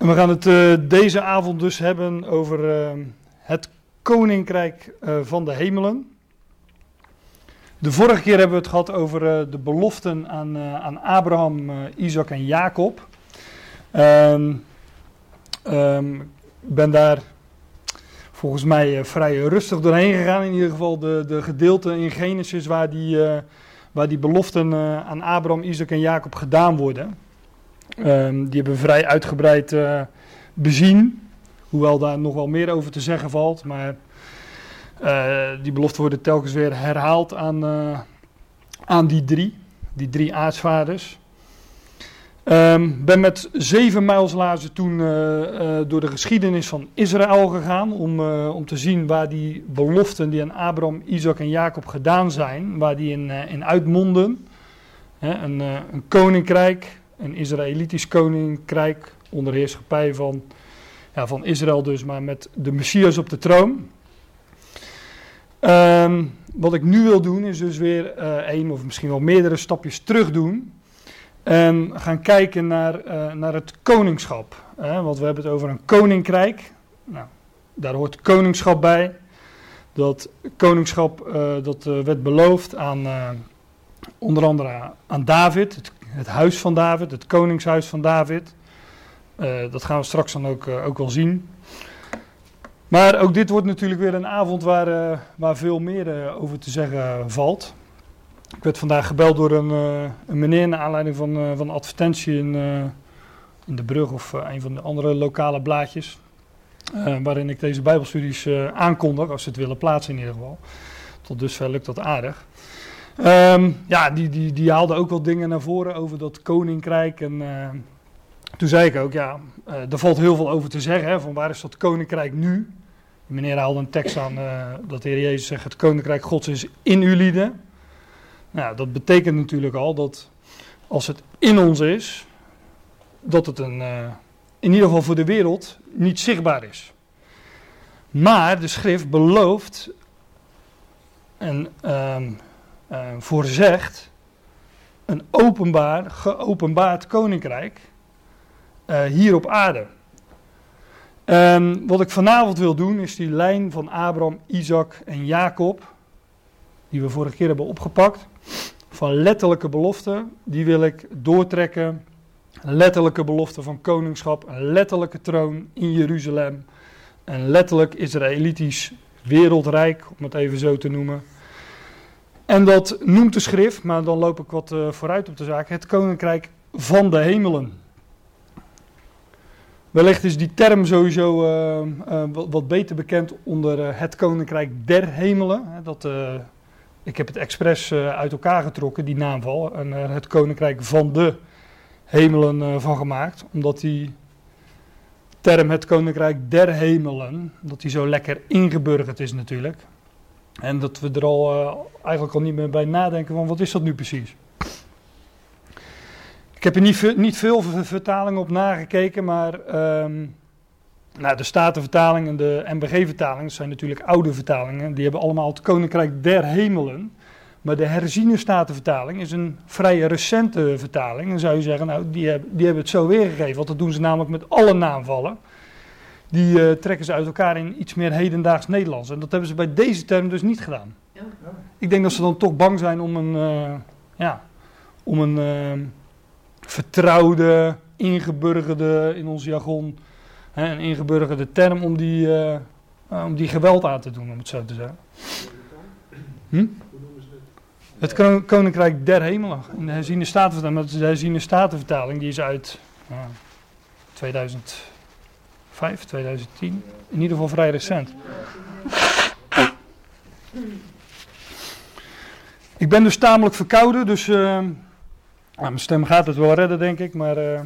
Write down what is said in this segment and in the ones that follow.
En we gaan het uh, deze avond dus hebben over uh, het koninkrijk uh, van de hemelen. De vorige keer hebben we het gehad over de beloften aan, aan Abraham, Isaac en Jacob. Um, ik ben daar volgens mij vrij rustig doorheen gegaan. In ieder geval de, de gedeelte in Genesis waar die, waar die beloften aan Abraham, Isaac en Jacob gedaan worden. Um, die hebben vrij uitgebreid uh, bezien. Hoewel daar nog wel meer over te zeggen valt. Maar uh, die beloften worden telkens weer herhaald aan, uh, aan die drie. Die drie aartsvaders. Um, ben met zeven mijlslazen toen door de geschiedenis van Israël gegaan. Om, om te zien waar die beloften die aan Abraham, Isaac en Jacob gedaan zijn. Waar die in, in uitmonden. Een, een koninkrijk een Israëlitisch koninkrijk onder heerschappij van, ja, van Israël dus, maar met de Messias op de troon. Um, wat ik nu wil doen is dus weer uh, één of misschien wel meerdere stapjes terug doen. En gaan kijken naar, uh, naar het koningschap. Want we hebben het over een koninkrijk. Nou, daar hoort koningschap bij. Dat koningschap uh, dat, werd beloofd aan onder andere aan David, het het huis van David, het koningshuis van David. Uh, dat gaan we straks dan ook, uh, ook wel zien. Maar ook dit wordt natuurlijk weer een avond waar, uh, waar veel meer over te zeggen valt. Ik werd vandaag gebeld door een, een meneer naar aanleiding van, van advertentie in, in de Brug of een van de andere lokale blaadjes. waarin ik deze Bijbelstudies aankondig, als ze het willen plaatsen in ieder geval. Tot dusver lukt dat aardig. Um, ja, die, die, die haalde ook wel dingen naar voren over dat koninkrijk. En uh, toen zei ik ook, ja, uh, er valt heel veel over te zeggen. Hè, van waar is dat koninkrijk nu? De meneer haalde een tekst aan uh, dat de Heer Jezus zegt: Het koninkrijk Gods is in uw lieden. Nou, dat betekent natuurlijk al dat als het in ons is, dat het een, in ieder geval voor de wereld niet zichtbaar is. Maar de schrift belooft en. Um, uh, voorzegt een openbaar, geopenbaard koninkrijk uh, hier op aarde. Um, wat ik vanavond wil doen is die lijn van Abraham, Isaac en Jacob, die we vorige keer hebben opgepakt, van letterlijke beloften, die wil ik doortrekken. Letterlijke belofte van koningschap, een letterlijke troon in Jeruzalem, een letterlijk Israëlitisch wereldrijk, om het even zo te noemen. En dat noemt de schrift, maar dan loop ik wat uh, vooruit op de zaak, het koninkrijk van de hemelen. Wellicht is die term sowieso uh, wat, wat, beter bekend onder het koninkrijk der hemelen. Dat, ik heb het expres uit elkaar getrokken, die naamval, en er het koninkrijk van de hemelen van gemaakt. Omdat die term het koninkrijk der hemelen, dat die zo lekker ingeburgerd is natuurlijk. En dat we er al uh, eigenlijk al niet meer bij nadenken van wat is dat nu precies. Ik heb er niet, niet veel vertalingen op nagekeken, maar um, nou, de Statenvertaling en de MBG-vertaling, zijn natuurlijk oude vertalingen, die hebben allemaal het Koninkrijk der Hemelen. Maar de herziene Statenvertaling is een vrij recente vertaling. Dan zou je zeggen, nou, die, hebben, die hebben het zo weergegeven, want dat doen ze namelijk met alle naamvallen die uh, trekken ze uit elkaar in iets meer hedendaags Nederlands. En dat hebben ze bij deze term dus niet gedaan. Ja. Ik denk dat ze dan toch bang zijn om een, uh, ja, om een uh, vertrouwde, ingeburgerde, in ons jargon, hè, een ingeburgerde term om die, om die geweld aan te doen, om het zo te zeggen. Hm? Het Koninkrijk der Hemelen. In de herziene statenvertaling, de herziene statenvertaling die is uit 2000. 2005, 2010. In ieder geval vrij recent. Ik ben dus tamelijk verkouden, dus uh, nou, mijn stem gaat het wel redden, denk ik. Maar uh,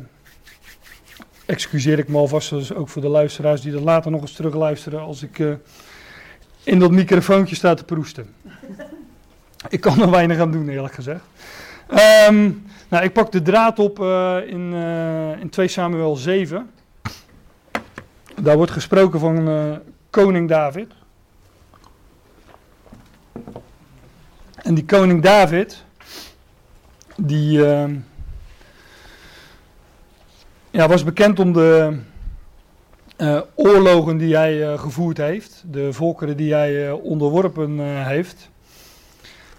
excuseer ik me alvast, ook voor de luisteraars die dat later nog eens terugluisteren als ik uh, in dat microfoontje sta te proesten. ik kan er weinig aan doen, eerlijk gezegd. Um, nou, ik pak de draad op in, in 2 Samuel 7. Daar wordt gesproken van uh, koning David. En die koning David, die uh, ja, was bekend om de, uh, oorlogen die hij gevoerd heeft, de volkeren die hij onderworpen heeft.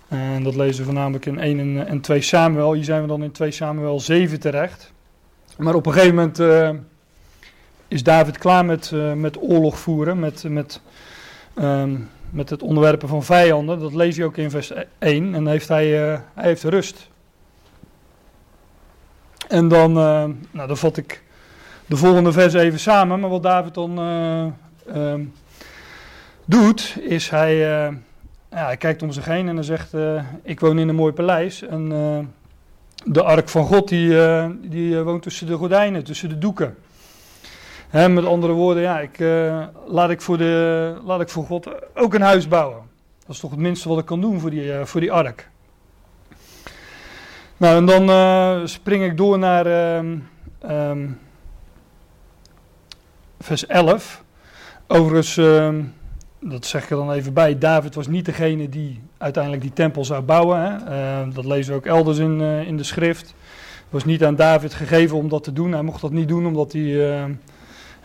En dat lezen we voornamelijk in 1 en 2 Samuel. Hier zijn we dan in 2 Samuel 7 terecht. Maar op een gegeven moment is David klaar met, met oorlog voeren, met, met um, met het onderwerpen van vijanden. Dat lees je ook in vers 1. En heeft hij, uh, hij heeft rust. En dan, uh, nou, dan vat ik de volgende vers even samen. Maar wat David dan uh, doet, is hij, ja, hij kijkt om zich heen en hij zegt: Ik woon in een mooi paleis. En de ark van God die, die woont tussen de gordijnen, tussen de doeken met andere woorden, ja, ik, uh, laat, ik voor de, laat ik voor God ook een huis bouwen. Dat is toch het minste wat ik kan doen voor die, uh, voor die ark. Nou, en dan uh, spring ik door naar um, vers 11. Overigens, ehm, dat zeg ik er dan even bij, David was niet degene die uiteindelijk die tempel zou bouwen. Hè. dat lezen we ook elders in, in de schrift. Het was niet aan David gegeven om dat te doen. Hij mocht dat niet doen omdat hij ehm,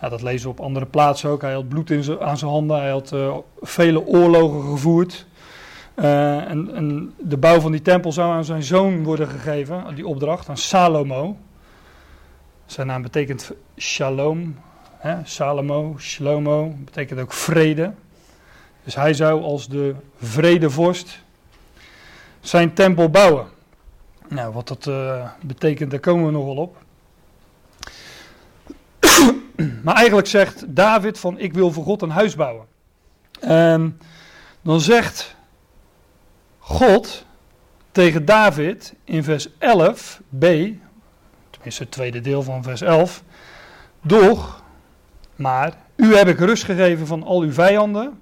ja, dat lezen we op andere plaatsen ook. Hij had bloed in aan zijn handen, hij had uh, vele oorlogen gevoerd. Uh, en, en, de bouw van die tempel zou aan zijn zoon worden gegeven, die opdracht, aan Salomo. Zijn naam betekent shalom, hè? Salomo, shlomo, betekent ook vrede. Dus hij zou als de vredevorst zijn tempel bouwen. Nou, wat dat uh, betekent, daar komen we nog wel op. Maar eigenlijk zegt David van ik wil voor God een huis bouwen. En dan zegt God tegen David in vers 11b, tenminste het tweede deel van vers 11, doch, maar u heb ik rust gegeven van al uw vijanden,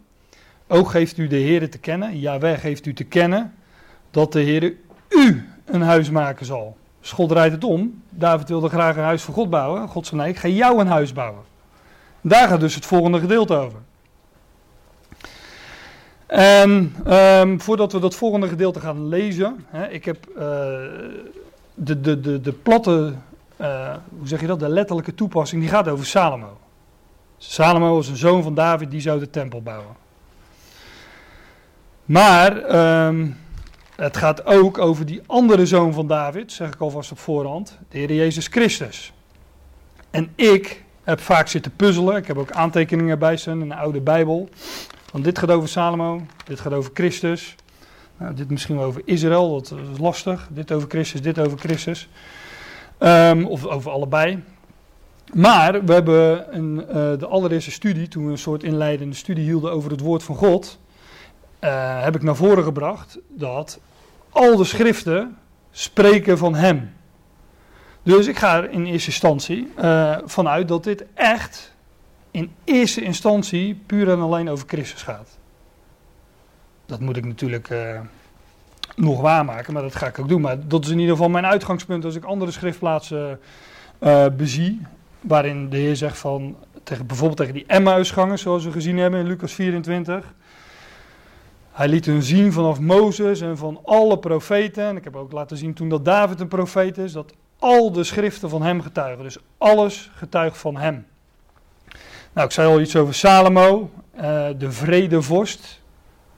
ook geeft u de Heer te kennen, Jawel geeft u te kennen, dat de Heer u een huis maken zal. Dus draait het om. David wilde graag een huis voor God bouwen. God zei nee, ik ga jou een huis bouwen. Daar gaat dus het volgende gedeelte over. En um, voordat we dat volgende gedeelte gaan lezen, hè, ik heb uh, de, de, de, de platte, uh, hoe zeg je dat, de letterlijke toepassing, die gaat over Salomo. Salomo was een zoon van David, die zou de tempel bouwen. Maar um, het gaat ook over die andere zoon van David, zeg ik alvast op voorhand, de Heer Jezus Christus. En ik heb vaak zitten puzzelen. Ik heb ook aantekeningen bij staan in de oude Bijbel. Want dit gaat over Salomo, dit gaat over Christus. Nou, dit misschien wel over Israël, dat is lastig. Dit over Christus, dit over Christus. Um, of over allebei. Maar we hebben een, uh, de allereerste studie, toen we een soort inleidende studie hielden over het woord van God, uh, heb ik naar voren gebracht dat al de schriften spreken van Hem. Dus ik ga er in eerste instantie uh, vanuit dat dit echt in eerste instantie puur en alleen over Christus gaat. Dat moet ik natuurlijk uh, nog waarmaken, maar dat ga ik ook doen. Maar dat is in ieder geval mijn uitgangspunt als ik andere schriftplaatsen uh, bezie. Waarin de Heer zegt van, tegen, bijvoorbeeld tegen die Emmausgangers, zoals we gezien hebben in Lucas 24. Hij liet hun zien vanaf Mozes en van alle profeten. En ik heb ook laten zien toen dat David een profeet is, dat al de schriften van hem getuigen. Dus alles getuigt van hem. Nou, ik zei al iets over Salomo, uh, de vredevorst.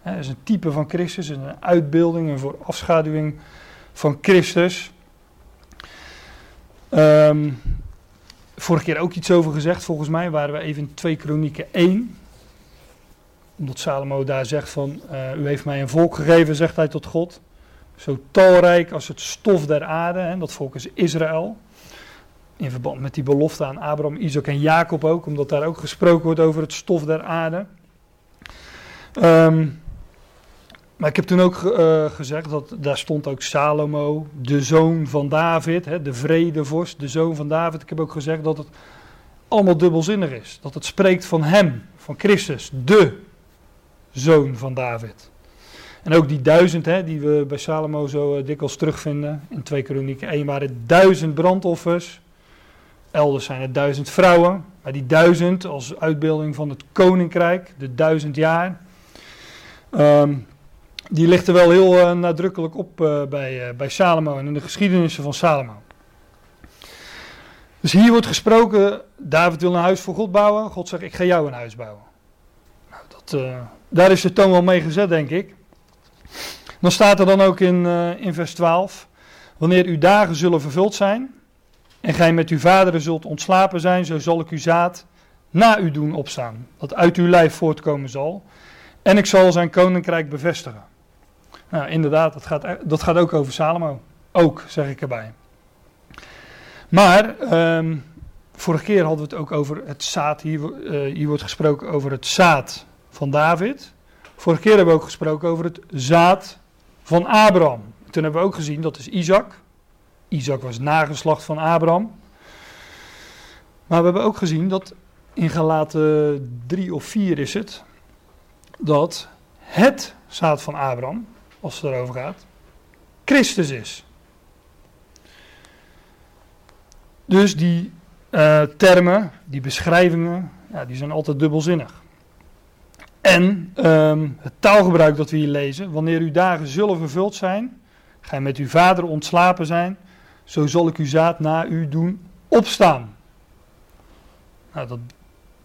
Dat is een type van Christus, een uitbeelding, een voorafschaduwing van Christus. Um, vorige keer ook iets over gezegd, volgens mij waren we even in 2 Kronieken 1. Omdat Salomo daar zegt van, uh, u heeft mij een volk gegeven, zegt hij tot God. Zo talrijk als het stof der aarde. En dat volk is Israël. In verband met die belofte aan Abraham, Isaac en Jacob ook. Omdat daar ook gesproken wordt over het stof der aarde. Um, maar ik heb toen ook uh, gezegd dat daar stond ook Salomo, de zoon van David, hè, de vredevorst, de zoon van David. Ik heb ook gezegd dat het allemaal dubbelzinnig is. Dat het spreekt van hem, van Christus, de zoon van David. En ook die duizend hè, die we bij Salomo zo uh, dikwijls terugvinden. In 2 Kronieken 1 waren duizend brandoffers. Elders zijn het duizend vrouwen. Maar die duizend als uitbeelding van het koninkrijk, de duizend jaar. Um, die ligt er wel heel uh, nadrukkelijk op uh, bij, bij Salomo en in de geschiedenissen van Salomo. Dus hier wordt gesproken, David wil een huis voor God bouwen. God zegt, ik ga jou een huis bouwen. Nou, dat, daar is de toon wel mee gezet, denk ik. Dan staat er dan ook in, uh, in vers 12, wanneer uw dagen zullen vervuld zijn en gij met uw vaderen zult ontslapen zijn, zo zal ik uw zaad na u doen opstaan, dat uit uw lijf voortkomen zal. En ik zal zijn koninkrijk bevestigen. Nou, inderdaad, dat gaat, dat gaat ook over Salomo. Ook, zeg ik erbij. Maar, um, vorige keer hadden we het ook over het zaad. Hier, uh, hier wordt gesproken over het zaad van David. Vorige keer hebben we ook gesproken over het zaad van Abraham. Toen hebben we ook gezien, dat is Isaac. Isaac was nageslacht van Abraham. Maar we hebben ook gezien dat in Galaten 3 of 4 is het, dat het zaad van Abraham, als het erover gaat, Christus is. Dus die uh, termen, die beschrijvingen, ja, die zijn altijd dubbelzinnig. En um, het taalgebruik dat we hier lezen, wanneer uw dagen zullen vervuld zijn, gij met uw vader ontslapen zijn, zo zal ik uw zaad na u doen opstaan. Nou, dat,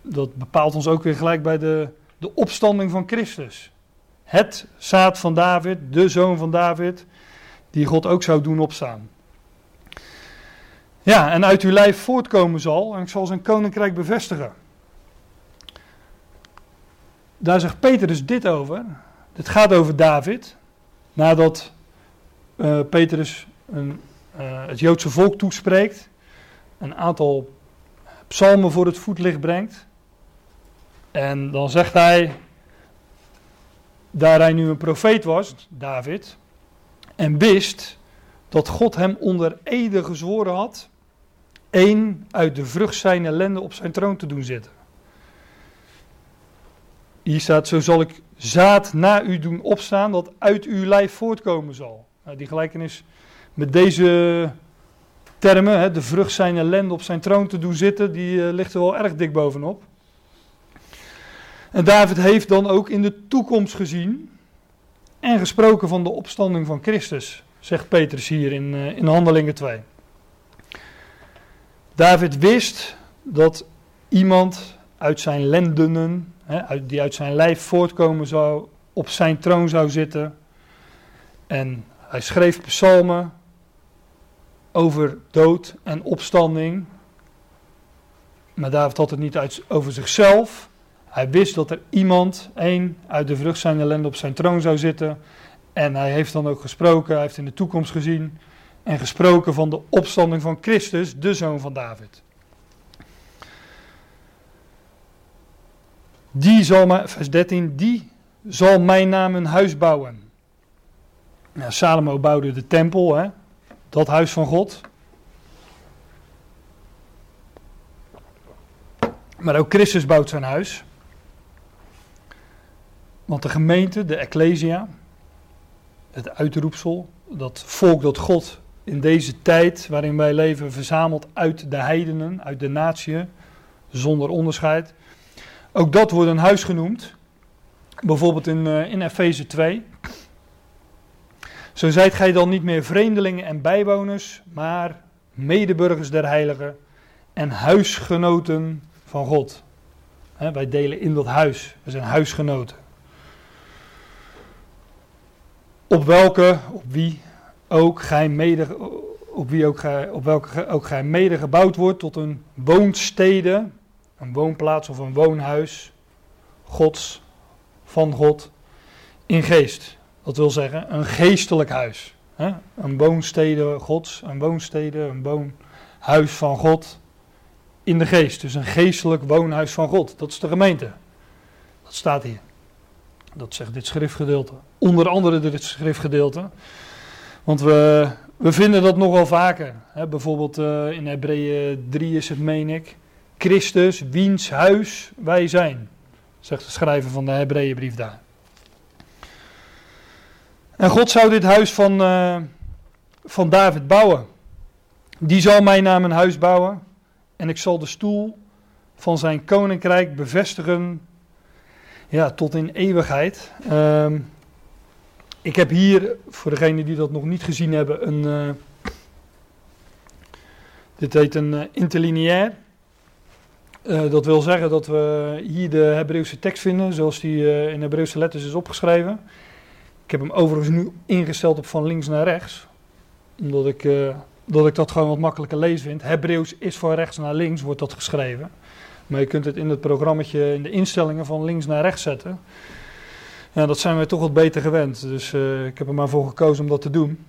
dat bepaalt ons ook weer gelijk bij de, de opstanding van Christus. Het zaad van David, de zoon van David, die God ook zou doen opstaan. Ja, en uit uw lijf voortkomen zal, en ik zal zijn koninkrijk bevestigen. Daar zegt Peter dus dit over. Dit gaat over David. Nadat uh, Petrus een, uh, het Joodse volk toespreekt, een aantal psalmen voor het voetlicht brengt. En dan zegt hij, daar hij nu een profeet was, David, en wist dat God hem onder ede gezworen had, één uit de vrucht zijn ellende op zijn troon te doen zitten. Hier staat, zo zal ik zaad na u doen opstaan, dat uit uw lijf voortkomen zal. Nou, die gelijkenis met deze termen, hè, de vrucht zijn ellende op zijn troon te doen zitten, die uh, ligt er wel erg dik bovenop. En David heeft dan ook in de toekomst gezien en gesproken van de opstanding van Christus, zegt Petrus hier in, uh, in Handelingen 2. David wist dat iemand uit zijn lendenen, hè, die uit zijn lijf voortkomen zou, op zijn troon zou zitten. En hij schreef psalmen over dood en opstanding. Maar David had het niet uit, over zichzelf. Hij wist dat er iemand, één, uit de vrucht zijn ellende op zijn troon zou zitten. En hij heeft dan ook gesproken, hij heeft in de toekomst gezien en gesproken van de opstanding van Christus, de zoon van David. Die zal, vers 13, die zal mijn naam een huis bouwen. Ja, Salomo bouwde de tempel, hè, dat huis van God. Maar ook Christus bouwt zijn huis. Want de gemeente, de Ecclesia, het uitroepsel, dat volk dat God in deze tijd waarin wij leven verzamelt uit de heidenen, uit de natie, zonder onderscheid. Ook dat wordt een huis genoemd. Bijvoorbeeld in, uh, in Efeze 2. Zo zijt gij dan niet meer vreemdelingen en bijwoners, maar medeburgers der heiligen en huisgenoten van God. wij delen in dat huis. We zijn huisgenoten. Op welke, op wie ook gij mede, op, wie ook gij, op welke ook gij mede gebouwd wordt tot een woonstede, een woonplaats of een woonhuis, Gods, van God, in geest. Dat wil zeggen, een geestelijk huis. Hè? Een woonstede Gods, een woonstede, een woonhuis van God in de geest. Dus een geestelijk woonhuis van God. Dat is de gemeente. Dat staat hier. Dat zegt dit schriftgedeelte. Onder andere dit schriftgedeelte. Want we, we vinden dat nogal vaker. Hè? Bijvoorbeeld uh, in Hebreeën 3 is het, meen ik. Christus, wiens huis wij zijn. Zegt de schrijver van de Hebreeënbrief daar. En God zou dit huis van, uh, van David bouwen. Die zal mijn naam een huis bouwen. En ik zal de stoel van zijn koninkrijk bevestigen. Ja, tot in eeuwigheid. Uh, ik heb hier, voor degenen die dat nog niet gezien hebben, een, uh, Dit heet een uh, interlineair. Uh, dat wil zeggen dat we hier de Hebreeuwse tekst vinden, zoals die uh, in Hebreeuwse letters is opgeschreven. Ik heb hem overigens nu ingesteld op van links naar rechts, omdat ik, dat, ik dat gewoon wat makkelijker lezen vind. Hebreeuws is van rechts naar links, wordt dat geschreven. Maar je kunt het in het programma in de instellingen van links naar rechts zetten. Ja, dat zijn wij toch wat beter gewend. Dus ik heb er maar voor gekozen om dat te doen.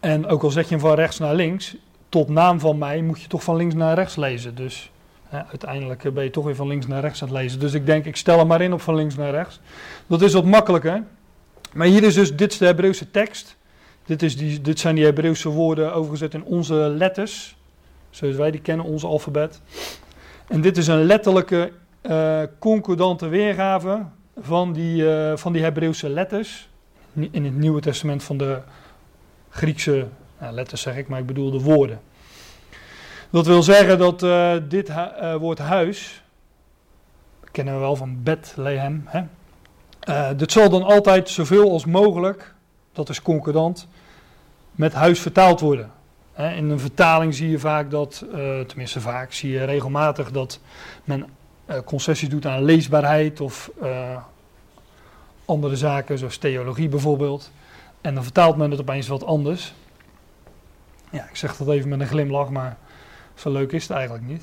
En ook al zet je hem van rechts naar links, tot naam van mij moet je toch van links naar rechts lezen. Dus uiteindelijk ben je toch weer van links naar rechts aan het lezen. Dus ik denk, ik stel hem maar in op van links naar rechts. Dat is wat makkelijker. Maar hier is dus, dit is de Hebreeuwse tekst. Dit, is die, dit zijn die Hebreeuwse woorden overgezet in onze letters. Zoals wij die kennen, ons alfabet. En dit is een letterlijke uh, concordante weergave van die, uh, van die Hebreeuwse letters. In het Nieuwe Testament van de Griekse nou, letters zeg ik, maar ik bedoel de woorden. Dat wil zeggen dat uh, dit uh, woord huis, kennen we wel van Bethlehem, hè? dit zal dan altijd zoveel als mogelijk, dat is concordant, met huis vertaald worden. In een vertaling zie je vaak dat, tenminste vaak, zie je regelmatig dat men uh, concessies doet aan leesbaarheid of uh, andere zaken, zoals theologie bijvoorbeeld. En dan vertaalt men het opeens wat anders. Ja, ik zeg dat even met een glimlach, maar zo leuk is het eigenlijk niet.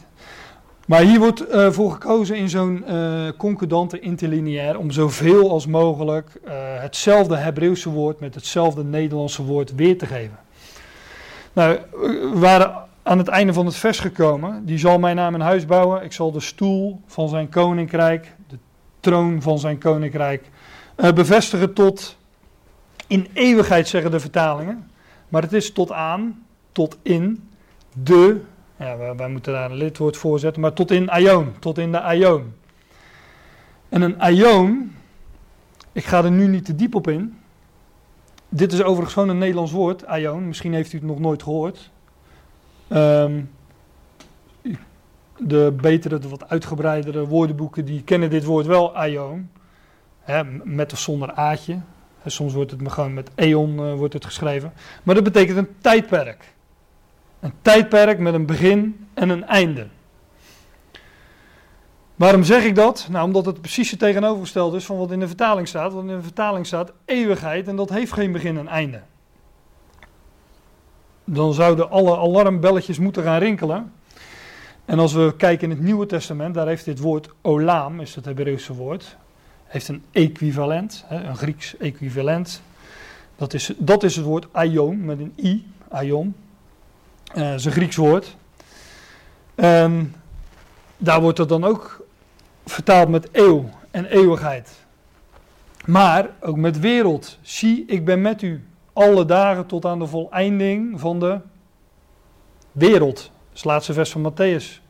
Maar hier wordt uh, voor gekozen in zo'n concordante interlineair om zoveel als mogelijk hetzelfde Hebreeuwse woord met hetzelfde Nederlandse woord weer te geven. Nou, we waren aan het einde van het vers gekomen. Die zal mijn naam een huis bouwen. Ik zal de stoel van zijn koninkrijk, de troon van zijn koninkrijk, uh, bevestigen tot in eeuwigheid, zeggen de vertalingen. Maar het is tot aan, tot in de, ja, wij, moeten daar een lidwoord voor zetten, maar tot in aion, tot in de aion. En een aion, ik ga er nu niet te diep op in. Dit is overigens gewoon een Nederlands woord, aion. Misschien heeft u het nog nooit gehoord. Um, de betere, de wat uitgebreidere woordenboeken, die kennen dit woord wel, aion. Met of zonder aatje. Soms wordt het gewoon met eon uh, wordt het geschreven. Maar dat betekent een tijdperk. Een tijdperk met een begin en een einde. Waarom zeg ik dat? Nou, omdat het precies het tegenovergestelde is van wat in de vertaling staat. Want in de vertaling staat eeuwigheid en dat heeft geen begin en einde dan zouden alle alarmbelletjes moeten gaan rinkelen. En als we kijken in het Nieuwe Testament, daar heeft dit woord olam, is het Hebreeuwse woord, heeft een equivalent, een Grieks equivalent. Dat is, dat is het woord aion, met een i, aion. Uh, dat is een Grieks woord. En daar wordt het dan ook vertaald met eeuw en eeuwigheid. Maar ook met wereld. Zie, ik ben met u alle dagen tot aan de voleinding van de wereld. Dat is het laatste vers van Matthäus.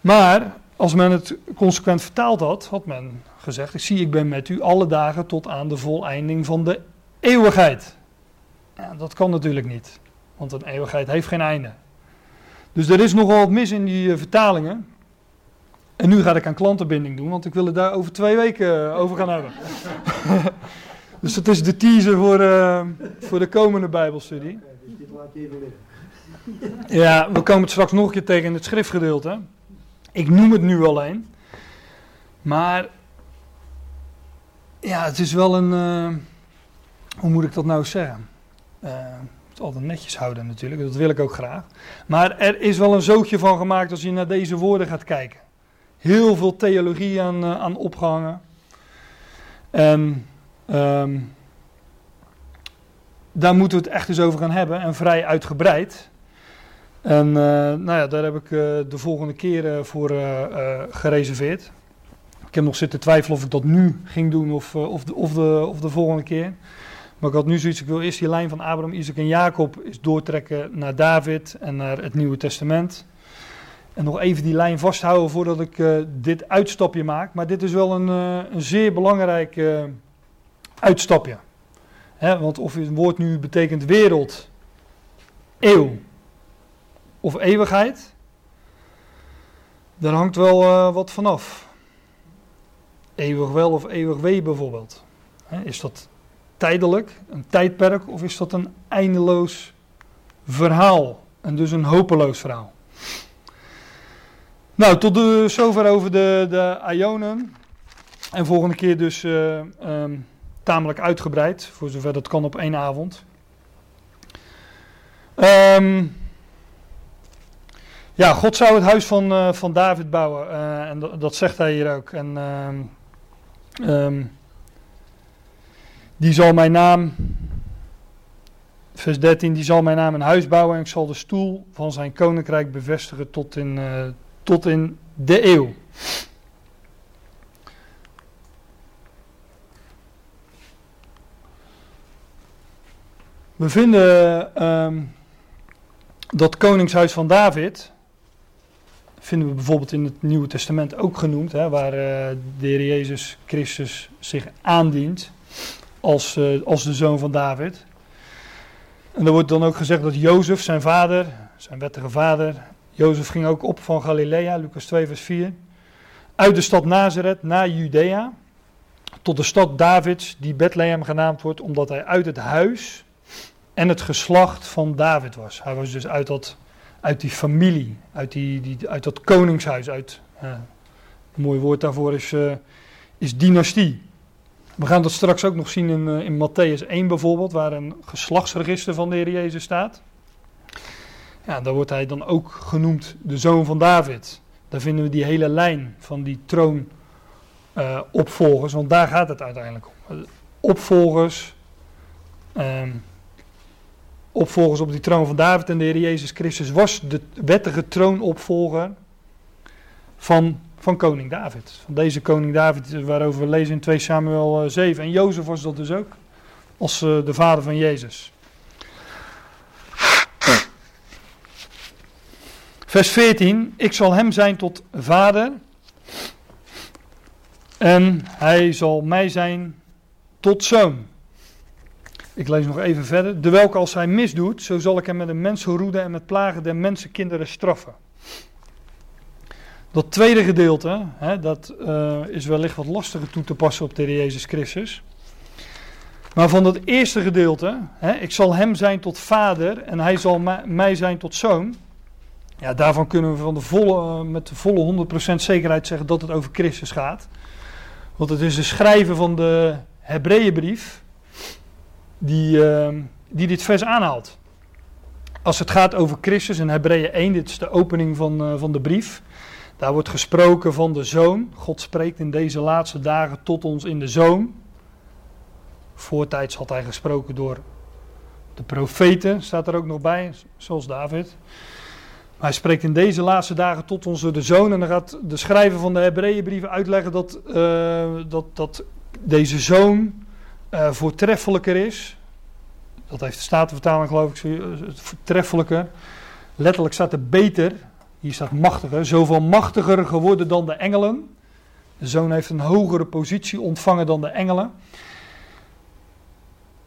Maar als men het consequent vertaald had, had men gezegd: Ik zie, ik ben met u alle dagen tot aan de voleinding van de eeuwigheid. Ja, dat kan natuurlijk niet, want een eeuwigheid heeft geen einde. Dus er is nogal wat mis in die uh, vertalingen. En nu ga ik aan klantenbinding doen, want ik wil het daar over twee weken uh, over gaan hebben. Dus dat is de teaser voor, uh, voor de komende Bijbelstudie. Ja, we komen het straks nog een keer tegen in het schriftgedeelte. Ik noem het nu alleen. Maar ja, het is wel een. Hoe moet ik dat nou zeggen? Het altijd netjes houden natuurlijk, dat wil ik ook graag. Maar er is wel een zootje van gemaakt als je naar deze woorden gaat kijken. Heel veel theologie aan, aan opgehangen. En Um, daar moeten we het echt eens over gaan hebben en vrij uitgebreid. En uh, nou ja, daar heb ik uh, de volgende keer voor gereserveerd. Ik heb nog zitten twijfelen of ik dat nu ging doen of, of, de, of, de, of de volgende keer. Maar ik had nu zoiets, ik wil eerst die lijn van Abraham, Isaac en Jacob is doortrekken naar David en naar het Nieuwe Testament. En nog even die lijn vasthouden voordat ik dit uitstapje maak. Maar dit is wel een, een zeer belangrijk uitstapje. He, want of het woord nu betekent wereld, eeuw of eeuwigheid, daar hangt wel wat vanaf. Eeuwig wel of eeuwig wee bijvoorbeeld. He, is dat tijdelijk, een tijdperk, of is dat een eindeloos verhaal. En dus een hopeloos verhaal. Nou, tot de, zover over de, de Ionen. En volgende keer dus uh, um, tamelijk uitgebreid, voor zover dat kan op één avond. Um, ja, God zou het huis van, uh, van David bouwen. Uh, en dat, dat, zegt hij hier ook. En um, die zal mijn naam, vers 13, die zal mijn naam een huis bouwen en ik zal de stoel van zijn koninkrijk bevestigen tot in, uh, tot in de eeuw. We vinden um, dat koningshuis van David, vinden we bijvoorbeeld in het Nieuwe Testament ook genoemd, hè, waar uh, de Heer Jezus Christus zich aandient als, uh, als de zoon van David. En er wordt dan ook gezegd dat Jozef, zijn vader, zijn wettige vader, Jozef ging ook op van Galilea, Lucas 2 vers 4, uit de stad Nazareth naar Judea, tot de stad Davids, die Bethlehem genaamd wordt, omdat hij uit het huis en het geslacht van David was. Hij was dus uit, dat, uit die familie, uit, die, die, uit dat koningshuis, uit, uh, een mooi woord daarvoor is, uh, is dynastie. We gaan dat straks ook nog zien in, uh, in Matthäus 1 bijvoorbeeld, waar een geslachtsregister van de Heer Jezus staat. Ja, daar wordt hij dan ook genoemd de zoon van David. Daar vinden we die hele lijn van die troonopvolgers, want daar gaat het uiteindelijk om. Opvolgers, ehm, opvolgers op die troon van David en de Heer Jezus Christus was de wettige troonopvolger van, van koning David. Van deze koning David waarover we lezen in 2 Samuel 7. En Jozef was dat dus ook, als uh, de vader van Jezus. Vers 14, ik zal hem zijn tot vader en hij zal mij zijn tot zoon. Ik lees nog even verder. De welke als hij misdoet, zo zal ik hem met een mensenroede en met plagen der mensenkinderen straffen. Dat tweede gedeelte, hè, dat uh, is wellicht wat lastiger toe te passen op de Heer Jezus Christus. Maar van dat eerste gedeelte, hè, ik zal hem zijn tot vader en hij zal mij zijn tot zoon. Ja, daarvan kunnen we van de volle, uh, met de volle 100% zekerheid zeggen dat het over Christus gaat. Want het is de schrijver van de Hebreeënbrief die, uh, die dit vers aanhaalt. Als het gaat over Christus in Hebreeën 1, dit is de opening van, van de brief. Daar wordt gesproken van de zoon. God spreekt in deze laatste dagen tot ons in de zoon. Voortijds had hij gesproken door de profeten, staat er ook nog bij, zoals David. Maar hij spreekt in deze laatste dagen tot ons door de zoon. En dan gaat de schrijver van de Hebreeënbrieven uitleggen dat, uh, dat, dat deze zoon uh, voortreffelijker is. Dat heeft de Statenvertaling geloof ik, voortreffelijker. Letterlijk staat er beter, hier staat machtiger, zoveel machtiger geworden dan de engelen. De zoon heeft een hogere positie ontvangen dan de engelen.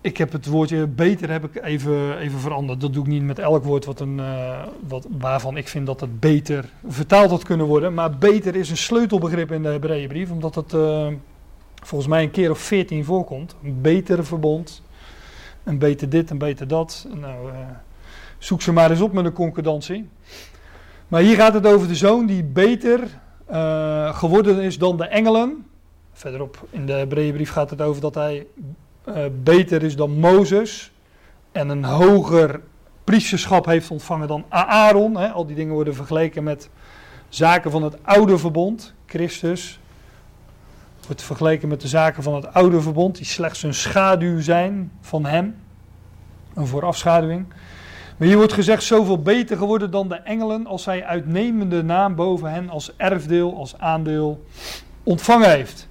Ik heb het woordje beter heb ik even, even veranderd. Dat doe ik niet met elk woord wat een, uh, wat, waarvan ik vind dat het beter vertaald had kunnen worden. Maar beter is een sleutelbegrip in de Hebreeënbrief, omdat het... Uh, volgens mij een keer of veertien voorkomt. Een betere verbond, een beter dit, een beter dat. Nou, uh, zoek ze maar eens op met een concordantie. Maar hier gaat het over de zoon die beter uh, geworden is dan de engelen. Verderop in de Hebreeënbrief gaat het over dat hij uh, beter is dan Mozes. En een hoger priesterschap heeft ontvangen dan Aaron. Hè. Al die dingen worden vergeleken met zaken van het oude verbond. Christus, wordt vergeleken met de zaken van het oude verbond, die slechts een schaduw zijn van hem. Een voorafschaduwing. Maar hier wordt gezegd zoveel beter geworden dan de engelen als hij uitnemende naam boven hen als erfdeel, als aandeel ontvangen heeft.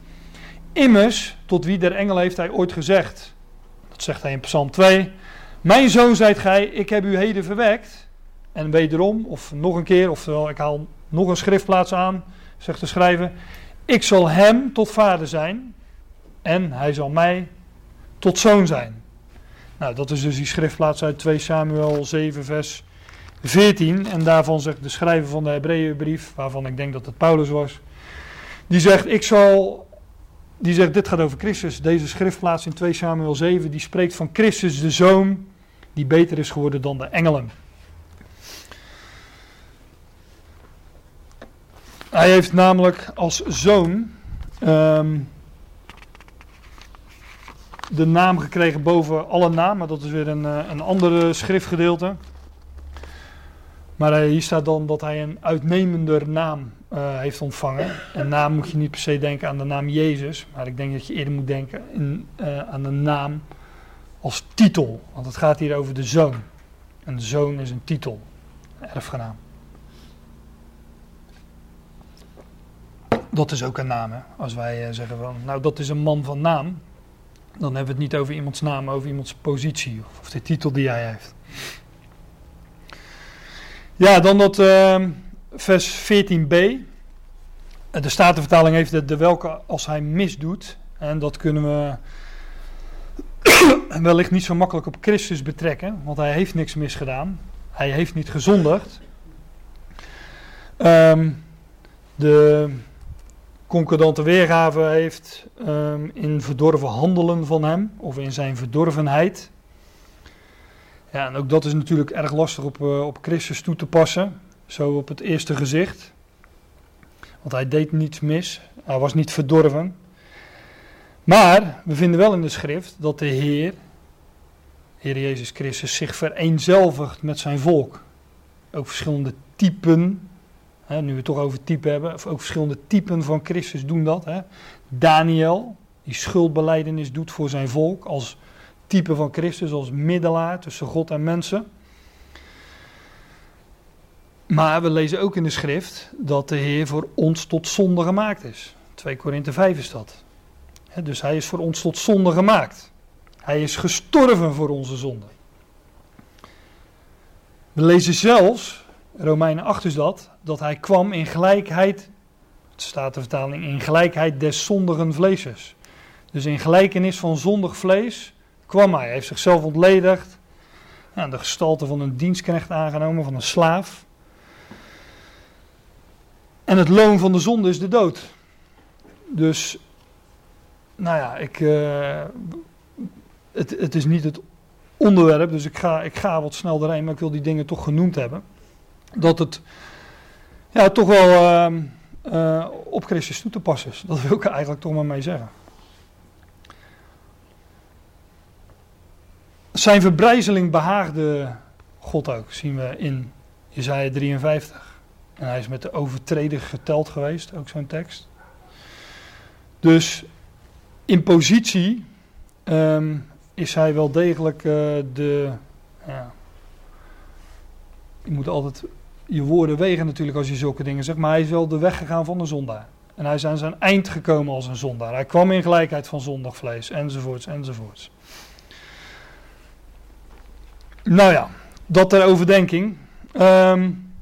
Immers, tot wie der engel heeft hij ooit gezegd. Dat zegt hij in Psalm 2. Mijn zoon zijt gij, ik heb u heden verwekt. En wederom, of nog een keer, oftewel ik haal nog een schriftplaats aan, zegt de schrijver. Ik zal hem tot vader zijn en hij zal mij tot zoon zijn. Nou, dat is dus die schriftplaats uit 2 Samuel 7, vers 14. En daarvan zegt de schrijver van de Hebreeënbrief, waarvan ik denk dat het Paulus was, die zegt: Ik zal. Die zegt: Dit gaat over Christus. Deze schriftplaats in 2 Samuel 7, die spreekt van Christus, de zoon, die beter is geworden dan de engelen. Hij heeft namelijk als zoon ehm, de naam gekregen boven alle namen. Dat is weer een, uh, een andere schriftgedeelte. Maar uh, hier staat dan dat hij een uitnemender naam uh, heeft ontvangen. En naam moet je niet per se denken aan de naam Jezus. Maar ik denk dat je eerder moet denken in, aan de naam als titel. Want het gaat hier over de zoon. En de zoon is een titel, een erfgenaam. Dat is ook een naam. Als wij zeggen van, nou dat is een man van naam. Dan hebben we het niet over iemands naam, maar over iemands positie of, de titel die hij heeft. Ja, dan dat uh, vers 14b. De Statenvertaling heeft het de welke als hij misdoet. En dat kunnen we wellicht niet zo makkelijk op Christus betrekken, want hij heeft niks misgedaan. Hij heeft niet gezondigd. Um, de concordante weergave heeft um, in verdorven handelen van hem, of in zijn verdorvenheid. Ja, en ook dat is natuurlijk erg lastig op, uh, op Christus toe te passen, zo op het eerste gezicht. Want hij deed niets mis, hij was niet verdorven. Maar we vinden wel in de schrift dat de Heer, Heer Jezus Christus, zich vereenzelvigt met zijn volk. Ook verschillende typen Nu we het toch over type hebben, of ook verschillende typen van Christus doen dat. Hè. Daniel, die schuldbeleidenis doet voor zijn volk als type van Christus, als middelaar tussen God en mensen. Maar we lezen ook in de schrift dat de Heer voor ons tot zonde gemaakt is. 2 Korinthe 5 is dat. dus hij is voor ons tot zonde gemaakt. Hij is gestorven voor onze zonde. We lezen zelfs Romeinen 8 is dat, dat hij kwam in gelijkheid, het staat de vertaling, in gelijkheid des zondigen vleeses. Dus in gelijkenis van zondig vlees kwam hij. Hij heeft zichzelf ontledigd, ja, de gestalte van een dienstknecht aangenomen, van een slaaf. En het loon van de zonde is de dood. Dus, nou ja, ik, uh, het, het is niet het onderwerp, dus ik ga, ik ga wat snel erheen, maar ik wil die dingen toch genoemd hebben dat het ja, toch wel uh, op Christus toe te passen is. Dat wil ik eigenlijk toch maar mee zeggen. Zijn verbrijzeling behaagde God ook, zien we in Jezaja 53. En hij is met de overtreder geteld geweest, ook zo'n tekst. Dus in positie um, is hij wel degelijk uh, de. Ja, je moet altijd je woorden wegen natuurlijk als je zulke dingen zegt, maar hij is wel de weg gegaan van de zondaar. En hij is aan zijn eind gekomen als een zondaar. Hij kwam in gelijkheid van zondig vlees, enzovoorts, enzovoorts. Nou ja, dat ter overdenking. Um,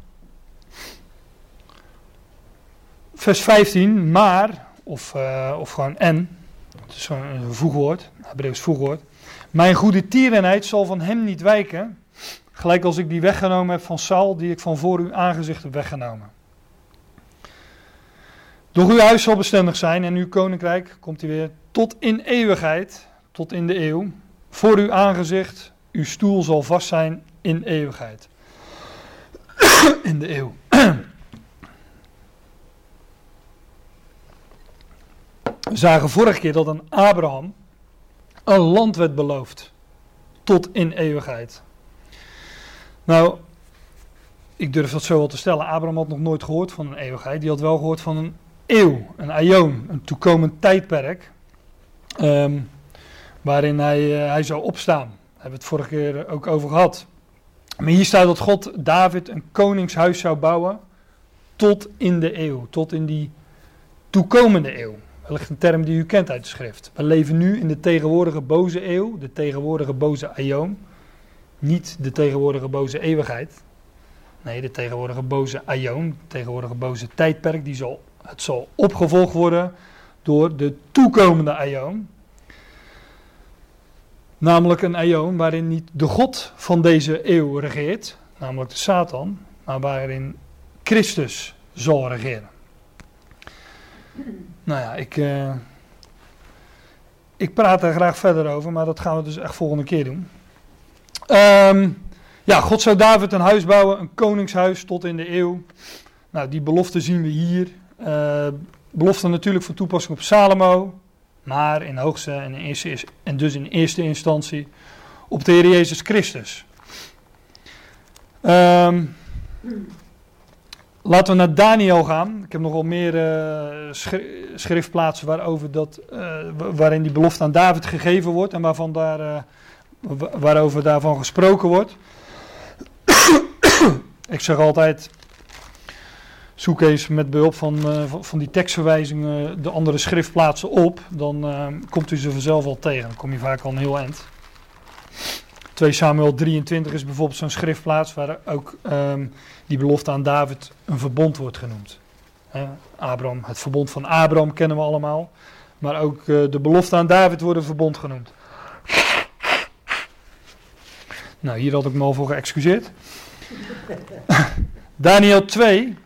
vers 15, maar, of, uh, of gewoon en, het is zo'n voegwoord, Hebreeuws voegwoord. Mijn goede tierenheid zal van hem niet wijken, Gelijk als ik die weggenomen heb van Saul, die ik van voor uw aangezicht heb weggenomen. Doch uw huis zal bestendig zijn en uw koninkrijk, komt hij weer, tot in eeuwigheid, tot in de eeuw. Voor uw aangezicht, uw stoel zal vast zijn in eeuwigheid. in de eeuw. We zagen vorige keer dat aan Abraham een land werd beloofd. Tot in eeuwigheid. Nou, ik durf dat zo wel te stellen. Abraham had nog nooit gehoord van een eeuwigheid. Die had wel gehoord van een eeuw, een aion, een toekomend tijdperk. Ehm, waarin hij, uh, hij zou opstaan. Daar hebben we het vorige keer ook over gehad. Maar hier staat dat God David een koningshuis zou bouwen tot in de eeuw, tot in die toekomende eeuw. Wellicht een term die u kent uit de schrift. We leven nu in de tegenwoordige boze eeuw, de tegenwoordige boze aion. Niet de tegenwoordige boze eeuwigheid. Nee, de tegenwoordige boze aion, de tegenwoordige boze tijdperk, die zal, het zal opgevolgd worden door de toekomende aion. Namelijk een aion waarin niet de God van deze eeuw regeert, namelijk de Satan, maar waarin Christus zal regeren. Nou ja, ik, uh, ik praat er graag verder over, maar dat gaan we dus echt volgende keer doen. Ehm, ja, God zou David een huis bouwen, een koningshuis tot in de eeuw. Nou, die belofte zien we hier. Uh, belofte natuurlijk van toepassing op Salomo, maar in hoogste en, in eerste, en dus in eerste instantie op de Heer Jezus Christus. Um, laten we naar Daniel gaan. Ik heb nogal meer uh, schriftplaatsen waarover dat, uh, waarin die belofte aan David gegeven wordt en waarvan daar, uh, waarover daarvan gesproken wordt. Ik zeg altijd, zoek eens met behulp van, van die tekstverwijzingen de andere schriftplaatsen op. Dan komt u ze vanzelf al tegen. Dan kom je vaak al een heel eind. 2 Samuel 23 is bijvoorbeeld zo'n schriftplaats waar ook um, die belofte aan David een verbond wordt genoemd. Abraham, het verbond van Abraham kennen we allemaal. Maar ook uh, de belofte aan David wordt een verbond genoemd. Nou, hier had ik me al voor geëxcuseerd. Daniel 2.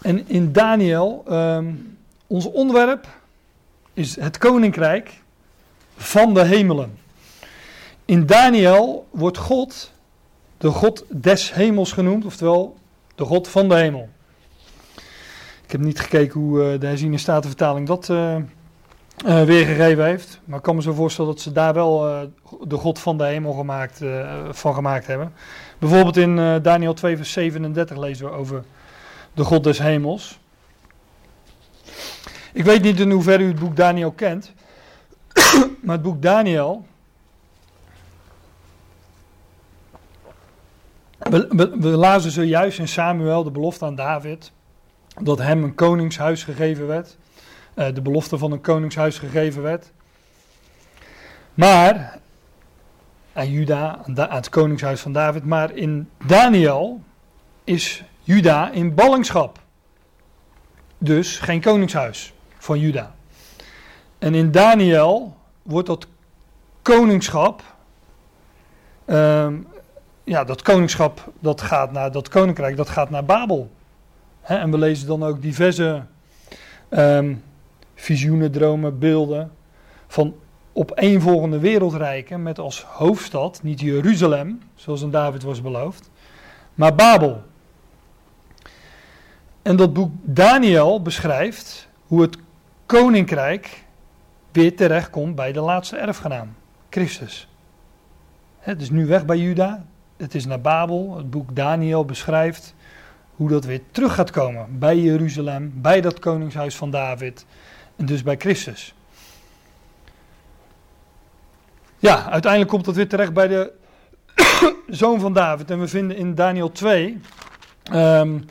En in Daniel, um, ons onderwerp is het koninkrijk van de hemelen. In Daniel wordt God de God des hemels genoemd, oftewel de God van de hemel. Ik heb niet gekeken hoe uh, de herziene statenvertaling dat uh, uh, weergegeven heeft. Maar ik kan me zo voorstellen dat ze daar wel de God van de hemel gemaakt, van gemaakt hebben. Bijvoorbeeld in Daniel 2 vers 37 lezen we over de God des hemels. Ik weet niet in hoeverre u het boek Daniel kent. maar het boek Daniel. We, we, we lazen zojuist in Samuel de belofte aan David. Dat hem een koningshuis gegeven werd. Uh, de belofte van een koningshuis gegeven werd. Maar. Aan Juda, aan het koningshuis van David. Maar in Daniel is Juda in ballingschap. Dus geen koningshuis van Juda. En in Daniel wordt dat koningschap, um, ja, dat koningschap, dat gaat naar, dat koninkrijk, dat gaat naar Babel. En we lezen dan ook diverse um, visioenen, dromen, beelden van opeenvolgende wereldrijken met als hoofdstad niet Jeruzalem, zoals een David was beloofd, maar Babel. En dat boek Daniel beschrijft hoe het koninkrijk weer terechtkomt bij de laatste erfgenaam, Christus. Het is nu weg bij Juda, het is naar Babel. Het boek Daniel beschrijft hoe dat weer terug gaat komen bij Jeruzalem, bij dat koningshuis van David en dus bij Christus. Ja, uiteindelijk komt dat weer terecht bij de zoon van David. En we vinden in Daniel 2 um,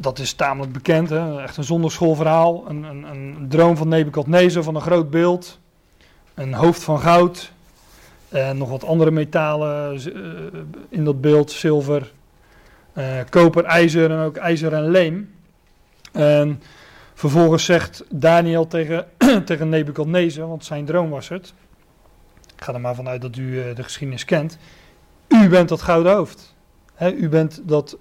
dat is tamelijk bekend, hè? echt een zonderschoolverhaal. Een, een, een droom van Nebukadnezar van een groot beeld. Een hoofd van goud. En nog wat andere metalen uh, in dat beeld. Zilver, uh, koper, ijzer en ook ijzer en leem. En vervolgens zegt Daniel tegen, tegen Nebukadnezar, want zijn droom was het. Ik ga er maar vanuit dat u uh, de geschiedenis kent. U bent dat gouden hoofd. U bent dat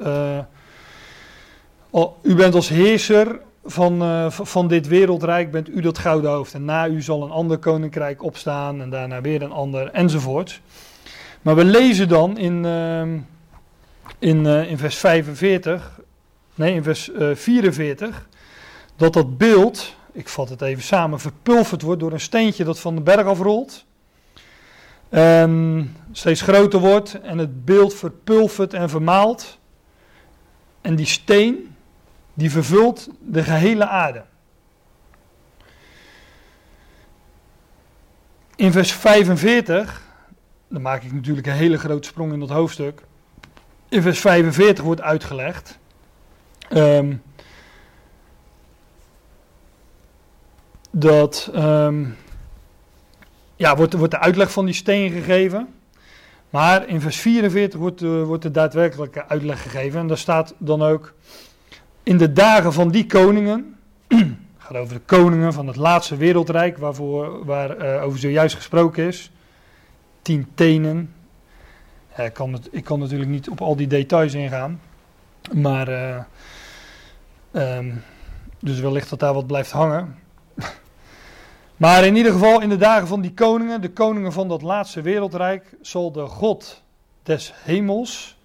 Oh, u bent als heerser van, uh, van dit wereldrijk, bent u dat gouden hoofd. En na u zal een ander koninkrijk opstaan en daarna weer een ander enzovoort. Maar we lezen dan in, uh, in, in vers 45, nee in vers 44, dat dat beeld, ik vat het even samen, verpulverd wordt door een steentje dat van de berg afrolt. En steeds groter wordt en het beeld verpulvert en vermaalt. En die steen, die vervult de gehele aarde. In vers 45, dan maak ik natuurlijk een hele grote sprong in dat hoofdstuk. In vers 45 wordt uitgelegd. Um, dat. Um, ja, wordt, wordt de uitleg van die steen gegeven. Maar in vers 44 wordt, uh, wordt de daadwerkelijke uitleg gegeven. En daar staat dan ook in de dagen van die koningen, gaat over de koningen van het laatste wereldrijk, waarvoor, waar uh, over zojuist gesproken is, tien tenen. Ik, kan het, ik kan natuurlijk niet op al die details ingaan, maar uh, um, dus wellicht dat daar wat blijft hangen. Maar in ieder geval in de dagen van die koningen, de koningen van dat laatste wereldrijk, zal de God des hemels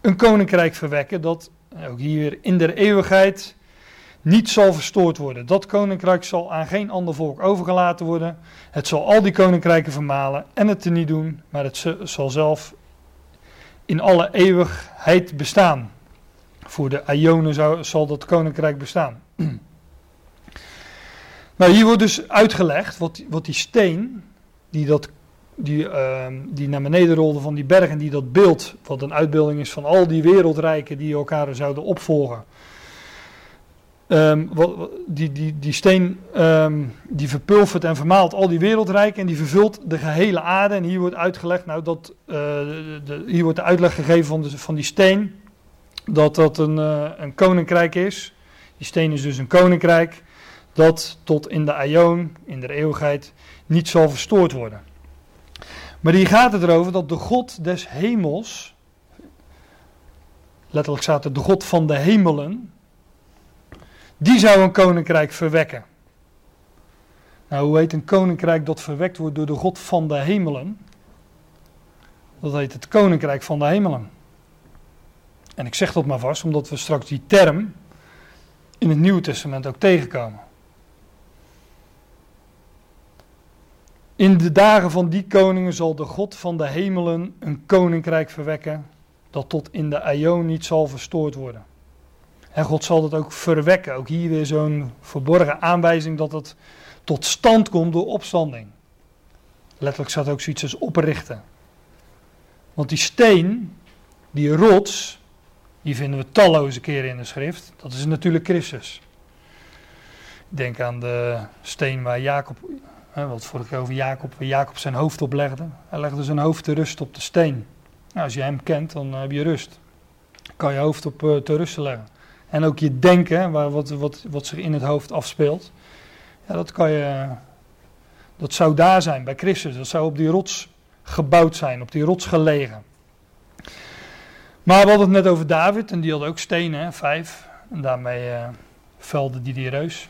een koninkrijk verwekken dat ook hier in der eeuwigheid niet zal verstoord worden. Dat koninkrijk zal aan geen ander volk overgelaten worden. Het zal al die koninkrijken vermalen en het niet doen, maar het zal zelf in alle eeuwigheid bestaan. Voor de Ionen zal dat koninkrijk bestaan. Nou, hier wordt dus uitgelegd wat, wat die steen, die, dat, die, uh, die naar beneden rolde van die berg en die dat beeld, wat een uitbeelding is van al die wereldrijken die elkaar zouden opvolgen. Um, wat, die, die, die steen um, die verpulvert en vermaalt al die wereldrijken en die vervult de gehele aarde. En hier wordt uitgelegd, nou dat, uh, de, hier wordt de uitleg gegeven van, van die steen, dat dat een, uh, een koninkrijk is. Die steen is dus een koninkrijk dat tot in de aion, in de eeuwigheid, niet zal verstoord worden. Maar hier gaat het erover dat de God des hemels, letterlijk staat er de God van de hemelen, die zou een koninkrijk verwekken. Nou, hoe heet een koninkrijk dat verwekt wordt door de God van de hemelen? Dat heet het koninkrijk van de hemelen. En ik zeg dat maar vast, omdat we straks die term in het Nieuwe Testament ook tegenkomen. In de dagen van die koningen zal de God van de hemelen een koninkrijk verwekken dat tot in de aion niet zal verstoord worden. En God zal dat ook verwekken. Ook hier weer zo'n verborgen aanwijzing dat het tot stand komt door opstanding. Letterlijk staat ook zoiets als oprichten. Want die steen, die rots, die vinden we talloze keren in de schrift. Dat is natuurlijk Christus. Denk aan de steen waar Jacob wat vorige keer over Jacob, Jacob zijn hoofd oplegde. Hij legde zijn hoofd te rust op de steen. Nou, als je hem kent, dan heb je rust. Kan je hoofd op uh, te rusten leggen. En ook je denken, waar, wat, wat, wat zich in het hoofd afspeelt. Ja, dat kan je. Dat zou daar zijn bij Christus. Dat zou op die rots gebouwd zijn, op die rots gelegen. Maar we hadden het net over David en die had ook stenen, vijf. En daarmee uh, velde die die reus.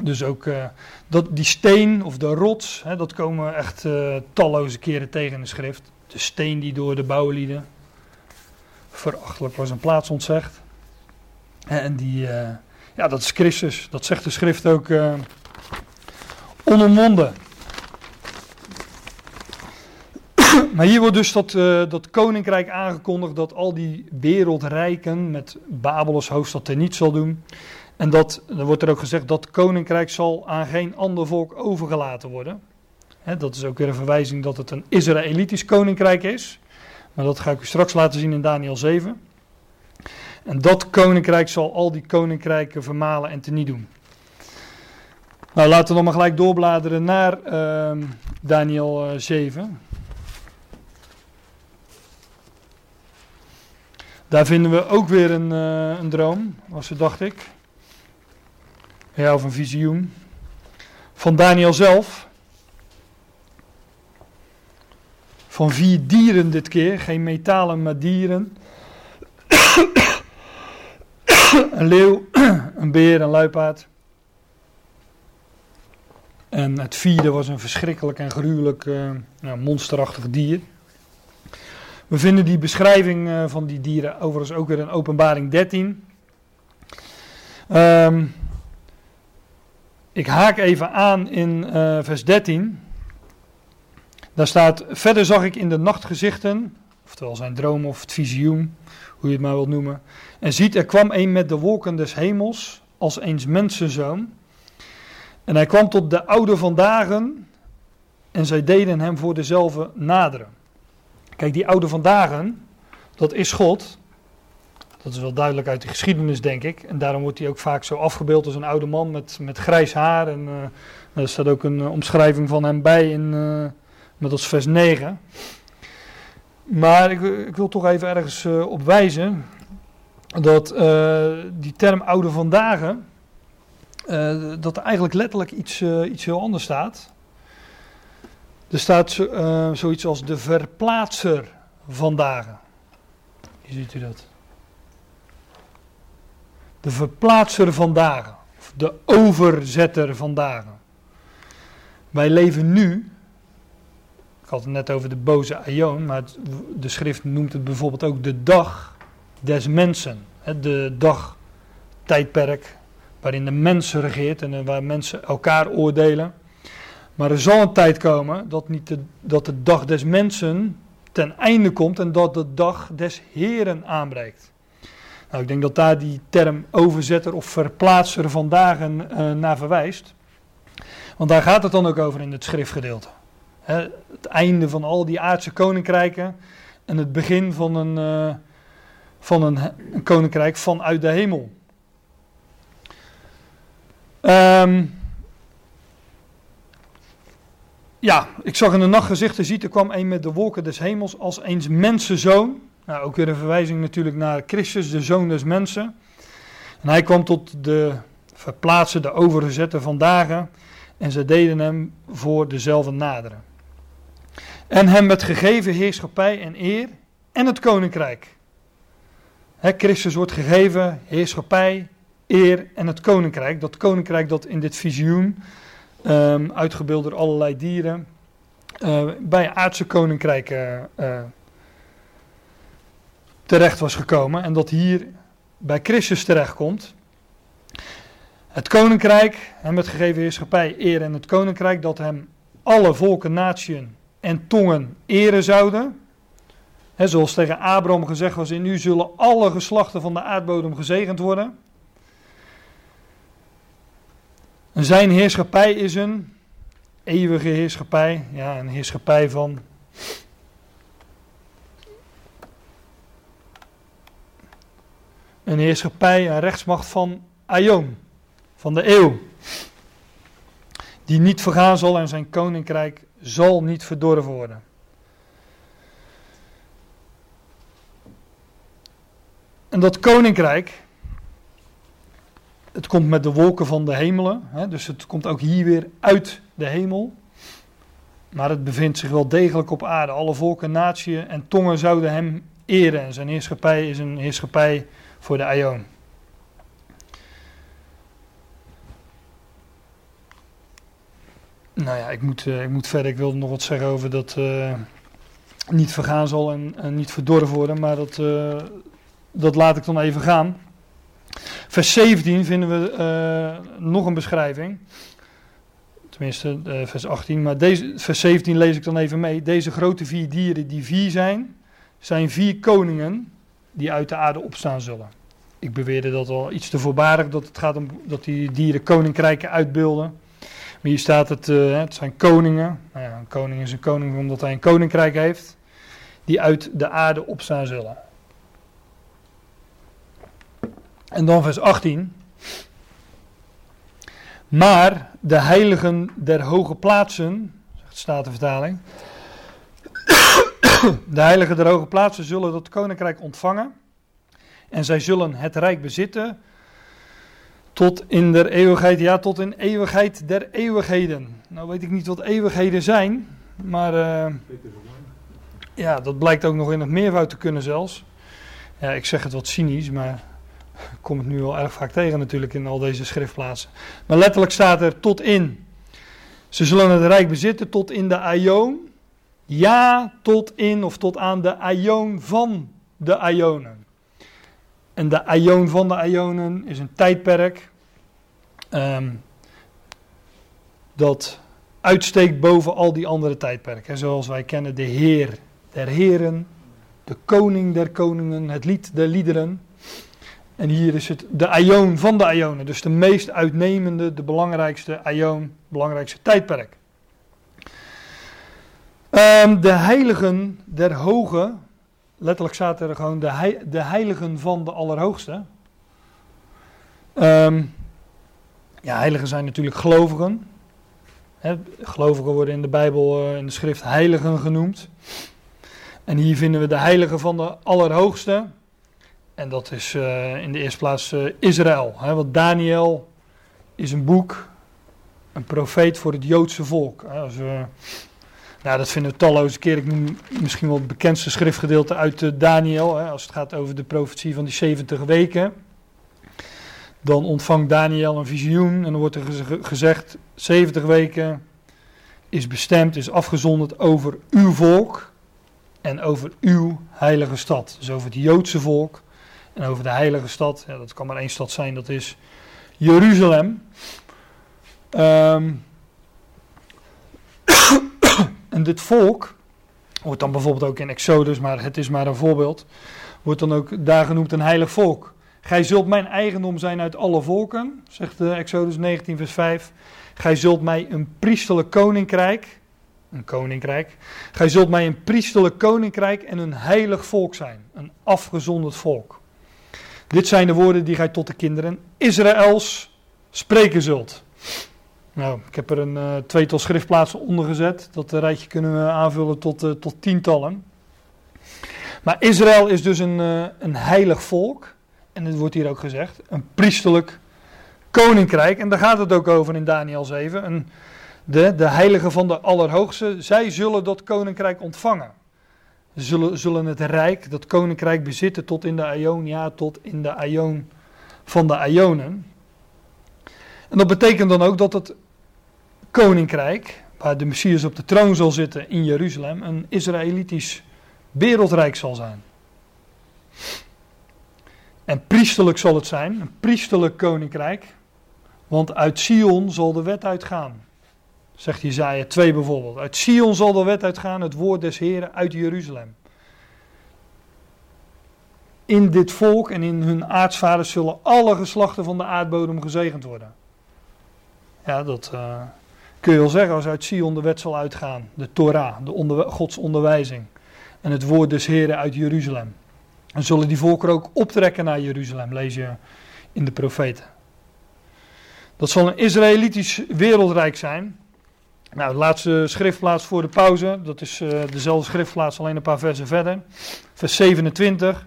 Dus ook uh, dat, die steen of de rots, hè, dat komen echt uh, talloze keren tegen in de schrift. De steen die door de bouwlieden verachtelijk was een plaats ontzegd. En die, uh, ja, dat is Christus. Dat zegt de schrift ook onomwonden. maar hier wordt dus dat, dat koninkrijk aangekondigd dat al die wereldrijken met Babel als hoofdstad niet zal doen. En dat, dan wordt er ook gezegd dat koninkrijk zal aan geen ander volk overgelaten worden. Dat is ook weer een verwijzing dat het een Israëlitisch koninkrijk is. Maar dat ga ik u straks laten zien in Daniel 7. En dat koninkrijk zal al die koninkrijken vermalen en teniet doen. Nou, laten we dan maar gelijk doorbladeren naar uh, Daniel uh, 7. Daar vinden we ook weer een, uh, een droom, was het, dacht ik. Ja, een visioen. Van Daniel zelf. Van vier dieren dit keer, geen metalen, maar dieren. een leeuw, een beer, een luipaard. En het vierde was een verschrikkelijk en gruwelijk uh, nou, monsterachtig dier. We vinden die beschrijving uh, van die dieren overigens ook weer in openbaring 13. Um, ik haak even aan in uh, vers 13. Daar staat: Verder zag ik in de nacht gezichten, oftewel zijn droom of het visioen, hoe je het maar wilt noemen. En ziet, er kwam een met de wolken des hemels, als eens mensenzoon. En hij kwam tot de oude van dagen, en zij deden hem voor dezelfde naderen. Kijk, die oude van dagen, dat is God. Dat is wel duidelijk uit de geschiedenis, denk ik. En daarom wordt hij ook vaak zo afgebeeld als een oude man met, met grijs haar. En uh, er staat ook een uh, omschrijving van hem bij in, uh, met als vers 9. Maar ik, ik wil toch even ergens op wijzen dat die term oude vandaag, dat er eigenlijk letterlijk iets, iets heel anders staat. Er staat zo, zoiets als de verplaatser vandaag. Ziet u dat de verplaatser van dagen, de overzetter van dagen. Wij leven nu, ik had het net over de boze Aion, maar de schrift noemt het bijvoorbeeld ook de dag des mensen. De dag, tijdperk, waarin de mens regeert en waar mensen elkaar oordelen. Maar er zal een tijd komen dat, niet de, dat de dag des mensen ten einde komt en dat de dag des Heren aanbreekt. Nou, ik denk dat daar die term overzetter of verplaatser van dagen uh, naar verwijst. Want daar gaat het dan ook over in het schriftgedeelte. het einde van al die aardse koninkrijken en het begin van een, uh, van een, een, koninkrijk vanuit de hemel. Um, ja, ik zag in de nachtgezichten ziet, er kwam een met de wolken des hemels als eens mensenzoon. Nou, ook weer een verwijzing natuurlijk naar Christus, de zoon des mensen. En hij kwam tot de verplaatsen, de overgezette van. En ze deden hem voor dezelfde naderen. En hem met gegeven heerschappij en eer en het koninkrijk. He, Christus wordt gegeven heerschappij, eer en het koninkrijk. Dat koninkrijk dat in dit visioen um, uitgebeeld door allerlei dieren, uh, bij aardse koninkrijken uh, terecht was gekomen. En dat hier bij Christus terechtkomt. Het koninkrijk, hem met gegeven heerschappij, eer en het koninkrijk, dat hem alle volken, naties en tongen eren zouden. He, zoals tegen Abraham gezegd was, in u zullen alle geslachten van de aardbodem gezegend worden. En zijn heerschappij is een eeuwige heerschappij. Ja, een heerschappij van. Een heerschappij, een rechtsmacht van Aion, van de eeuw. Die niet vergaan zal en zijn koninkrijk zal niet verdorven worden. En dat koninkrijk, het komt met de wolken van de hemelen. Hè, dus het komt ook hier weer uit de hemel. Maar het bevindt zich wel degelijk op aarde. Alle volken, naties en tongen zouden hem eren. En zijn heerschappij is een heerschappij voor de Aion. Nou ja, ik moet, uh, ik moet verder. Ik wilde nog wat zeggen over dat uh, niet vergaan zal en, en, niet verdorven worden. Maar dat, uh, dat laat ik dan even gaan. Vers 17 vinden we nog een beschrijving. Tenminste, vers 18. Maar deze, vers 17 lees ik dan even mee. Deze grote vier dieren die vier zijn, zijn vier koningen die uit de aarde opstaan zullen. Ik beweerde dat al iets te voorbarig, dat het gaat om dat die dieren koninkrijken uitbeelden. Maar hier staat het, uh, het zijn koningen. Nou ja, een koning is een koning omdat hij een koninkrijk heeft. Die uit de aarde opstaan zullen. En dan vers 18. Maar de heiligen der hoge plaatsen, zegt de vertaling. De heiligen der hoge plaatsen zullen dat koninkrijk ontvangen. En zij zullen het rijk bezitten. Tot in der eeuwigheid, ja, tot in eeuwigheid der eeuwigheden. Nou weet ik niet wat eeuwigheden zijn, maar uh, ja, dat blijkt ook nog in het meervoud te kunnen zelfs. Ja, ik zeg het wat cynisch, maar kom het nu al erg vaak tegen natuurlijk in al deze schriftplaatsen. Maar letterlijk staat er tot in. Ze zullen het rijk bezitten tot in de aion. Ja, tot in of tot aan de aion van de aionen. En de aion van de aionen is een tijdperk um, dat uitsteekt boven al die andere tijdperken. Zoals wij kennen de Heer der Heren, de Koning der Koningen, het lied der liederen. En hier is het de aion van de aionen, dus de meest uitnemende, de belangrijkste aion, belangrijkste tijdperk. Um, de heiligen der hoge, letterlijk staat er gewoon de, de heiligen van de Allerhoogste. Um, ja, heiligen zijn natuurlijk gelovigen. He, gelovigen worden in de Bijbel, uh, in de schrift heiligen genoemd. En hier vinden we de heiligen van de Allerhoogste. En dat is uh, in de eerste plaats uh, Israël. Want Daniel is een boek, een profeet voor het Joodse volk. Als we, nou, dat vinden we talloze keer. Ik noem misschien wel het bekendste schriftgedeelte uit uh, Daniel. Hè, als het gaat over de profetie van die 70 weken. Dan ontvangt Daniel een visioen en dan wordt er gezegd: 70 weken is bestemd, is afgezonderd over uw volk en over uw heilige stad. Dus over het Joodse volk en over de heilige stad. Ja, dat kan maar één stad zijn, dat is Jeruzalem. Ehm, en dit volk wordt dan bijvoorbeeld ook in Exodus, maar het is maar een voorbeeld, wordt dan ook daar genoemd een heilig volk. Gij zult mijn eigendom zijn uit alle volken, zegt de Exodus 19, vers 5. Gij zult mij een priesterlijk koninkrijk, een koninkrijk. Gij zult mij een priesterlijk koninkrijk en een heilig volk zijn, een afgezonderd volk. Dit zijn de woorden die gij tot de kinderen Israëls spreken zult. Nou, ik heb er een uh, tweetal schriftplaatsen onder gezet. Dat rijtje kunnen we aanvullen tot, uh, tot tientallen. Maar Israël is dus een, een heilig volk. En het wordt hier ook gezegd, een priesterlijk koninkrijk. En daar gaat het ook over in Daniel 7. Een, de, de heiligen van de Allerhoogste, zij zullen dat koninkrijk ontvangen. Zullen, zullen het rijk, dat koninkrijk bezitten tot in de Aion, ja, tot in de Aion van de Aionen. En dat betekent dan ook dat het koninkrijk, waar de Messias op de troon zal zitten in Jeruzalem, een Israëlitisch wereldrijk zal zijn. En priesterlijk zal het zijn, een priesterlijk koninkrijk, want uit Sion zal de wet uitgaan. Zegt Jezaja 2 bijvoorbeeld. Uit Sion zal de wet uitgaan, het woord des Heren uit Jeruzalem. In dit volk en in hun aartsvaders zullen alle geslachten van de aardbodem gezegend worden. Ja, dat uh, kun je wel zeggen als uit Sion de wet zal uitgaan. De Torah, de onder, Gods onderwijzing. En het woord des Heren uit Jeruzalem. En zullen die volkeren ook optrekken naar Jeruzalem, lees je in de profeten. Dat zal een Israëlitisch wereldrijk zijn. Nou, de laatste schriftplaats voor de pauze, dat is uh, dezelfde schriftplaats, alleen een paar versen verder. Vers 27.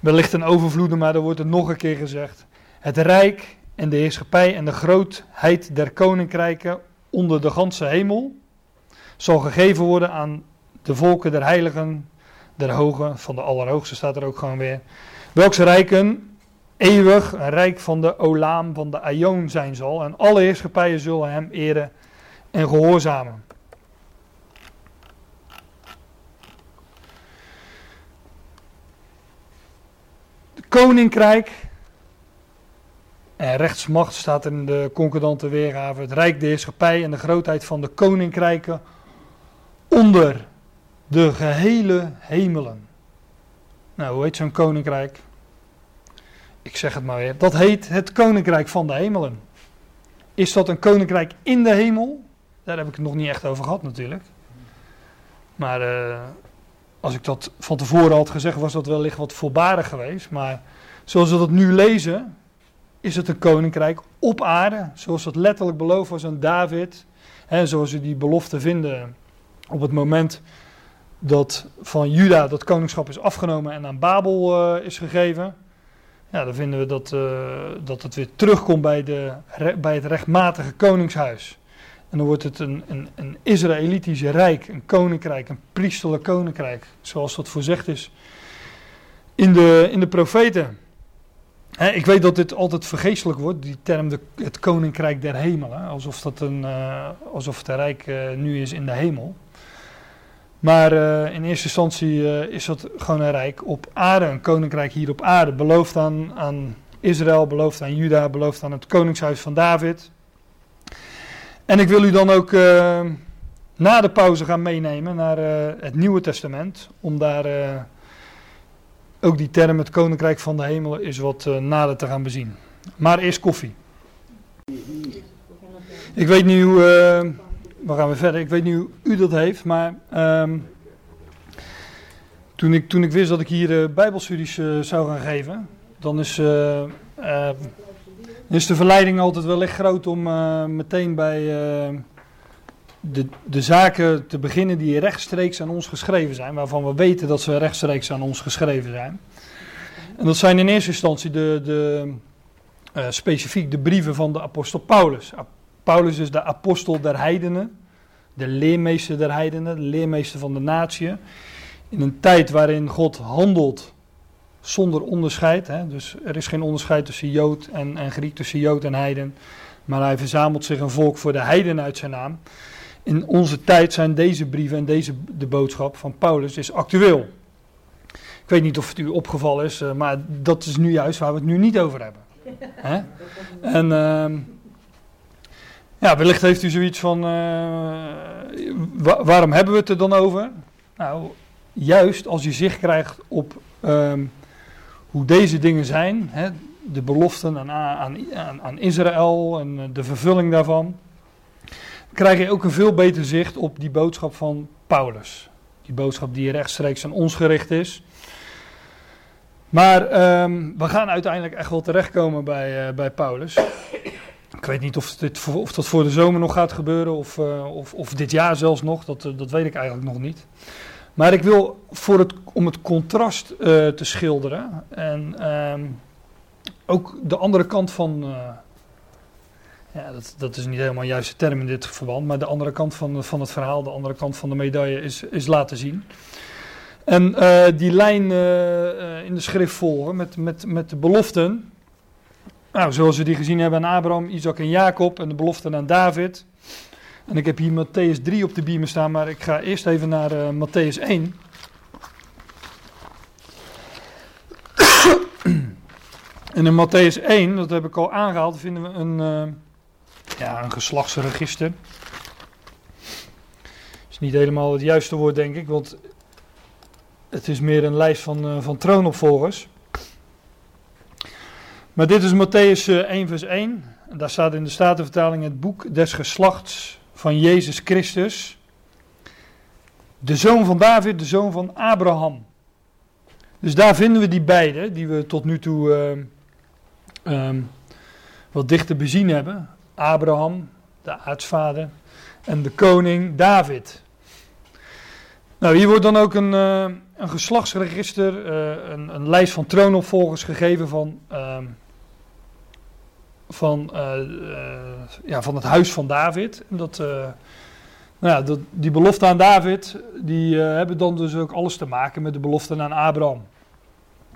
Wellicht een overvloede, maar er wordt het nog een keer gezegd. Het rijk en de heerschappij en de grootheid der koninkrijken onder de ganse hemel zal gegeven worden aan de volken der heiligen, der hoge, van de allerhoogste staat er ook gewoon weer. Welks rijken eeuwig een rijk van de Olaam, van de Aion zijn zal. En alle heerschappijen zullen hem eren en gehoorzamen. Koninkrijk en rechtsmacht staat in de concordante weergave. Het rijk, de heerschappij en de grootheid van de koninkrijken onder de gehele hemelen. Nou, hoe heet zo'n koninkrijk? Ik zeg het maar weer. Dat heet het koninkrijk van de hemelen. Is dat een koninkrijk in de hemel? Daar heb ik het nog niet echt over gehad natuurlijk. Maar uh, als ik dat van tevoren had gezegd, was dat wellicht wat voorbarig geweest. Maar zoals we dat nu lezen, is het een koninkrijk op aarde. Zoals het letterlijk beloofd was aan David. En zoals we die belofte vinden op het moment dat van Juda dat koningschap is afgenomen en aan Babel uh, is gegeven. Ja, dan vinden we dat, uh, dat het weer terugkomt bij, de, bij het rechtmatige koningshuis. En dan wordt het een, een, een Israëlitisch rijk, een koninkrijk, een priesterlijk koninkrijk. Zoals dat voorzegd is in de, in de profeten. Ik weet dat dit altijd vergeestelijk wordt, die term de, het koninkrijk der hemelen. Alsof, dat een, uh, alsof het rijk uh, nu is in de hemel. Maar uh, in eerste instantie is dat gewoon een rijk op aarde, een koninkrijk hier op aarde. Beloofd aan, aan Israël, beloofd aan Juda, beloofd aan het koningshuis van David. En ik wil u dan ook na de pauze gaan meenemen naar het Nieuwe Testament. Om daar ook die term, het koninkrijk van de hemelen, is wat nader te gaan bezien. Maar eerst koffie. Ik weet nu we gaan weer verder. Ik weet niet hoe u dat heeft, maar um, toen, ik, toen ik wist dat ik hier uh, bijbelstudies uh, zou gaan geven, dan is, uh, is de verleiding altijd wel echt groot om meteen bij de, de zaken te beginnen die rechtstreeks aan ons geschreven zijn, waarvan we weten dat ze rechtstreeks aan ons geschreven zijn. En dat zijn in eerste instantie de, de specifiek de brieven van de apostel Paulus. Paulus is de apostel der heidenen, de leermeester der heidenen, de leermeester van de natie. In een tijd waarin God handelt zonder onderscheid. Hè, dus er is geen onderscheid tussen Jood en, en Griek, tussen Jood en heiden. Maar hij verzamelt zich een volk voor de heidenen uit zijn naam. In onze tijd zijn deze brieven en deze de boodschap van Paulus is actueel. Ik weet niet of het u opgevallen is, maar dat is nu juist waar we het nu niet over hebben. En uh, ja, wellicht heeft u zoiets van, waarom hebben we het er dan over? Nou, juist als je zicht krijgt op um, hoe deze dingen zijn, hè, de beloften aan, aan, aan, Israël en eh, de vervulling daarvan, krijg je ook een veel beter zicht op die boodschap van Paulus. Die boodschap die rechtstreeks aan ons gericht is. Maar um, we gaan uiteindelijk echt wel terechtkomen bij, uh, bij Paulus. Ik weet niet of, dit, of dat voor de zomer nog gaat gebeuren of, uh, of, of dit jaar zelfs nog, dat, dat weet ik eigenlijk nog niet. Maar ik wil voor het, om het contrast te schilderen en um, ook de andere kant van. Ja, dat, dat is niet helemaal de juiste term in dit verband, maar de andere kant van, van het verhaal, de andere kant van de medaille is, is laten zien. En uh, die lijn in de schrift volgen met, met, met de beloften. Nou, zoals we die gezien hebben aan Abraham, Isaac en Jacob en de beloften aan David. En ik heb hier Matthäus 3 op de biemen staan, maar ik ga eerst even naar uh, Matthäus 1. en in Matthäus 1, dat heb ik al aangehaald, vinden we een, ja, een geslachtsregister. is niet helemaal het juiste woord, denk ik, want het is meer een lijst van, uh, van troonopvolgers. Maar dit is Matthäus 1, vers 1. En daar staat in de Statenvertaling het boek des geslachts van Jezus Christus. De zoon van David, de zoon van Abraham. Dus daar vinden we die beide, die we tot nu toe uh, um, wat dichter bezien hebben. Abraham, de aartsvader, en de koning David. Nou, hier wordt dan ook een, uh, een geslachtsregister, uh, een, een, lijst van troonopvolgers gegeven van, ehm, van, uh, ja, van het huis van David. En dat, nou ja, dat, die belofte aan David, die hebben dan dus ook alles te maken met de belofte aan Abraham.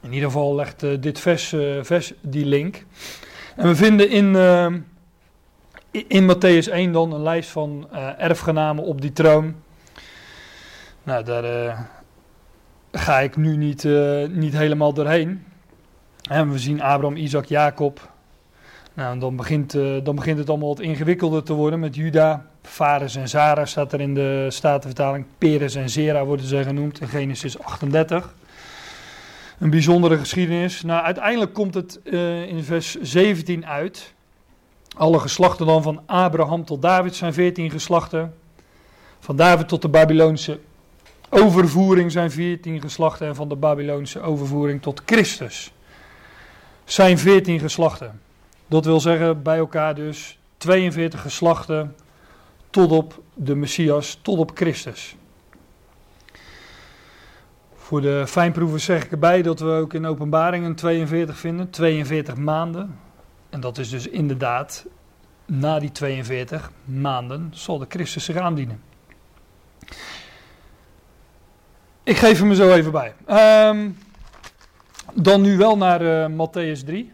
In ieder geval legt dit vers, vers die link. En we vinden in, in Matthäus 1 dan een lijst van erfgenamen op die troon. Nou, daar ga ik nu niet, niet helemaal doorheen. En we zien Abraham, Isaac, Jacob, nou, dan begint, dan begint het allemaal wat ingewikkelder te worden met Juda. Fares en Zara staat er in de Statenvertaling. Peres en Zera worden ze genoemd in Genesis 38. Een bijzondere geschiedenis. Nou, uiteindelijk komt het in vers 17 uit. Alle geslachten dan van Abraham tot David zijn 14 geslachten. Van David tot de Babylonische overvoering zijn 14 geslachten. En van de Babylonische overvoering tot Christus zijn 14 geslachten. Dat wil zeggen bij elkaar dus 42 geslachten tot op de Messias, tot op Christus. Voor de fijnproevers zeg ik erbij dat we ook in openbaringen 42 vinden, 42 maanden. En dat is dus inderdaad, na die 42 maanden zal de Christus zich aandienen. Ik geef hem er zo even bij. Um, dan nu wel naar uh, Matthäus 3.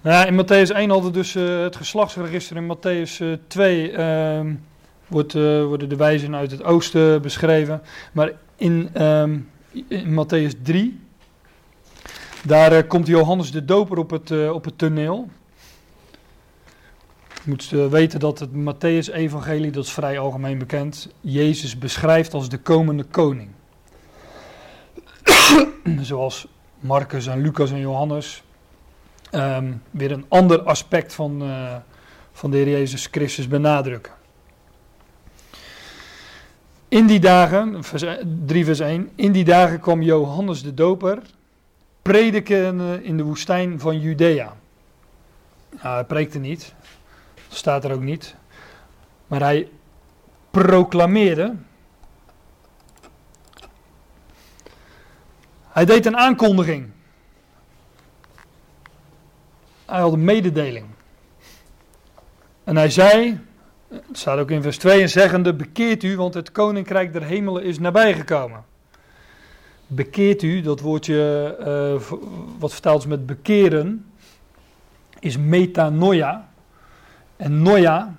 Nou, in Matthäus 1 hadden dus uh, het geslachtsregister. In Matthäus uh, 2 uh, wordt, uh, worden de wijzen uit het oosten beschreven. Maar in, um, in Matthäus 3, daar uh, komt Johannes de Doper op het, uh, op het toneel. Je moet weten dat het Matthäus-evangelie, dat is vrij algemeen bekend, Jezus beschrijft als de komende koning. Zoals Marcus en Lucas en Johannes um, weer een ander aspect van, van de Heer Jezus Christus benadrukken. In die dagen, vers 3 vers 1, in die dagen kwam Johannes de Doper prediken in de woestijn van Judea. Nou, hij preekte niet, staat er ook niet, maar hij proclameerde. Hij deed een aankondiging. Hij had een mededeling. En hij zei, het staat ook in vers 2, en zeggende, bekeert u, want het koninkrijk der hemelen is nabijgekomen. Bekeert u, dat woordje uh, wat vertaald is met bekeren, is metanoia. En noia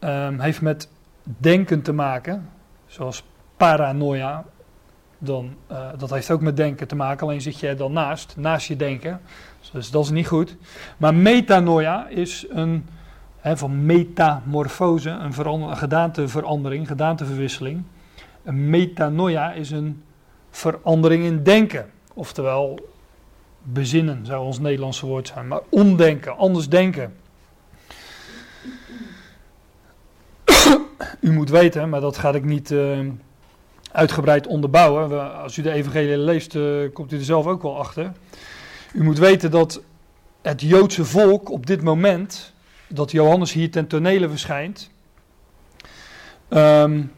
um, heeft met denken te maken, zoals paranoia. Dan, uh, dat heeft ook met denken te maken, alleen zit er dan naast, naast je denken. Dus dat is niet goed. Maar metanoia is een, van metamorfose, een, een gedaanteverandering, gedaanteverwisseling. Een metanoia is een verandering in denken. Oftewel, bezinnen zou ons Nederlandse woord zijn. Maar omdenken, anders denken. u moet weten, maar dat ga ik niet uh, uitgebreid onderbouwen. Als u de evangelie leest, uh, komt u er zelf ook wel achter. U moet weten dat het Joodse volk op dit moment, dat Johannes hier ten tonele verschijnt, um,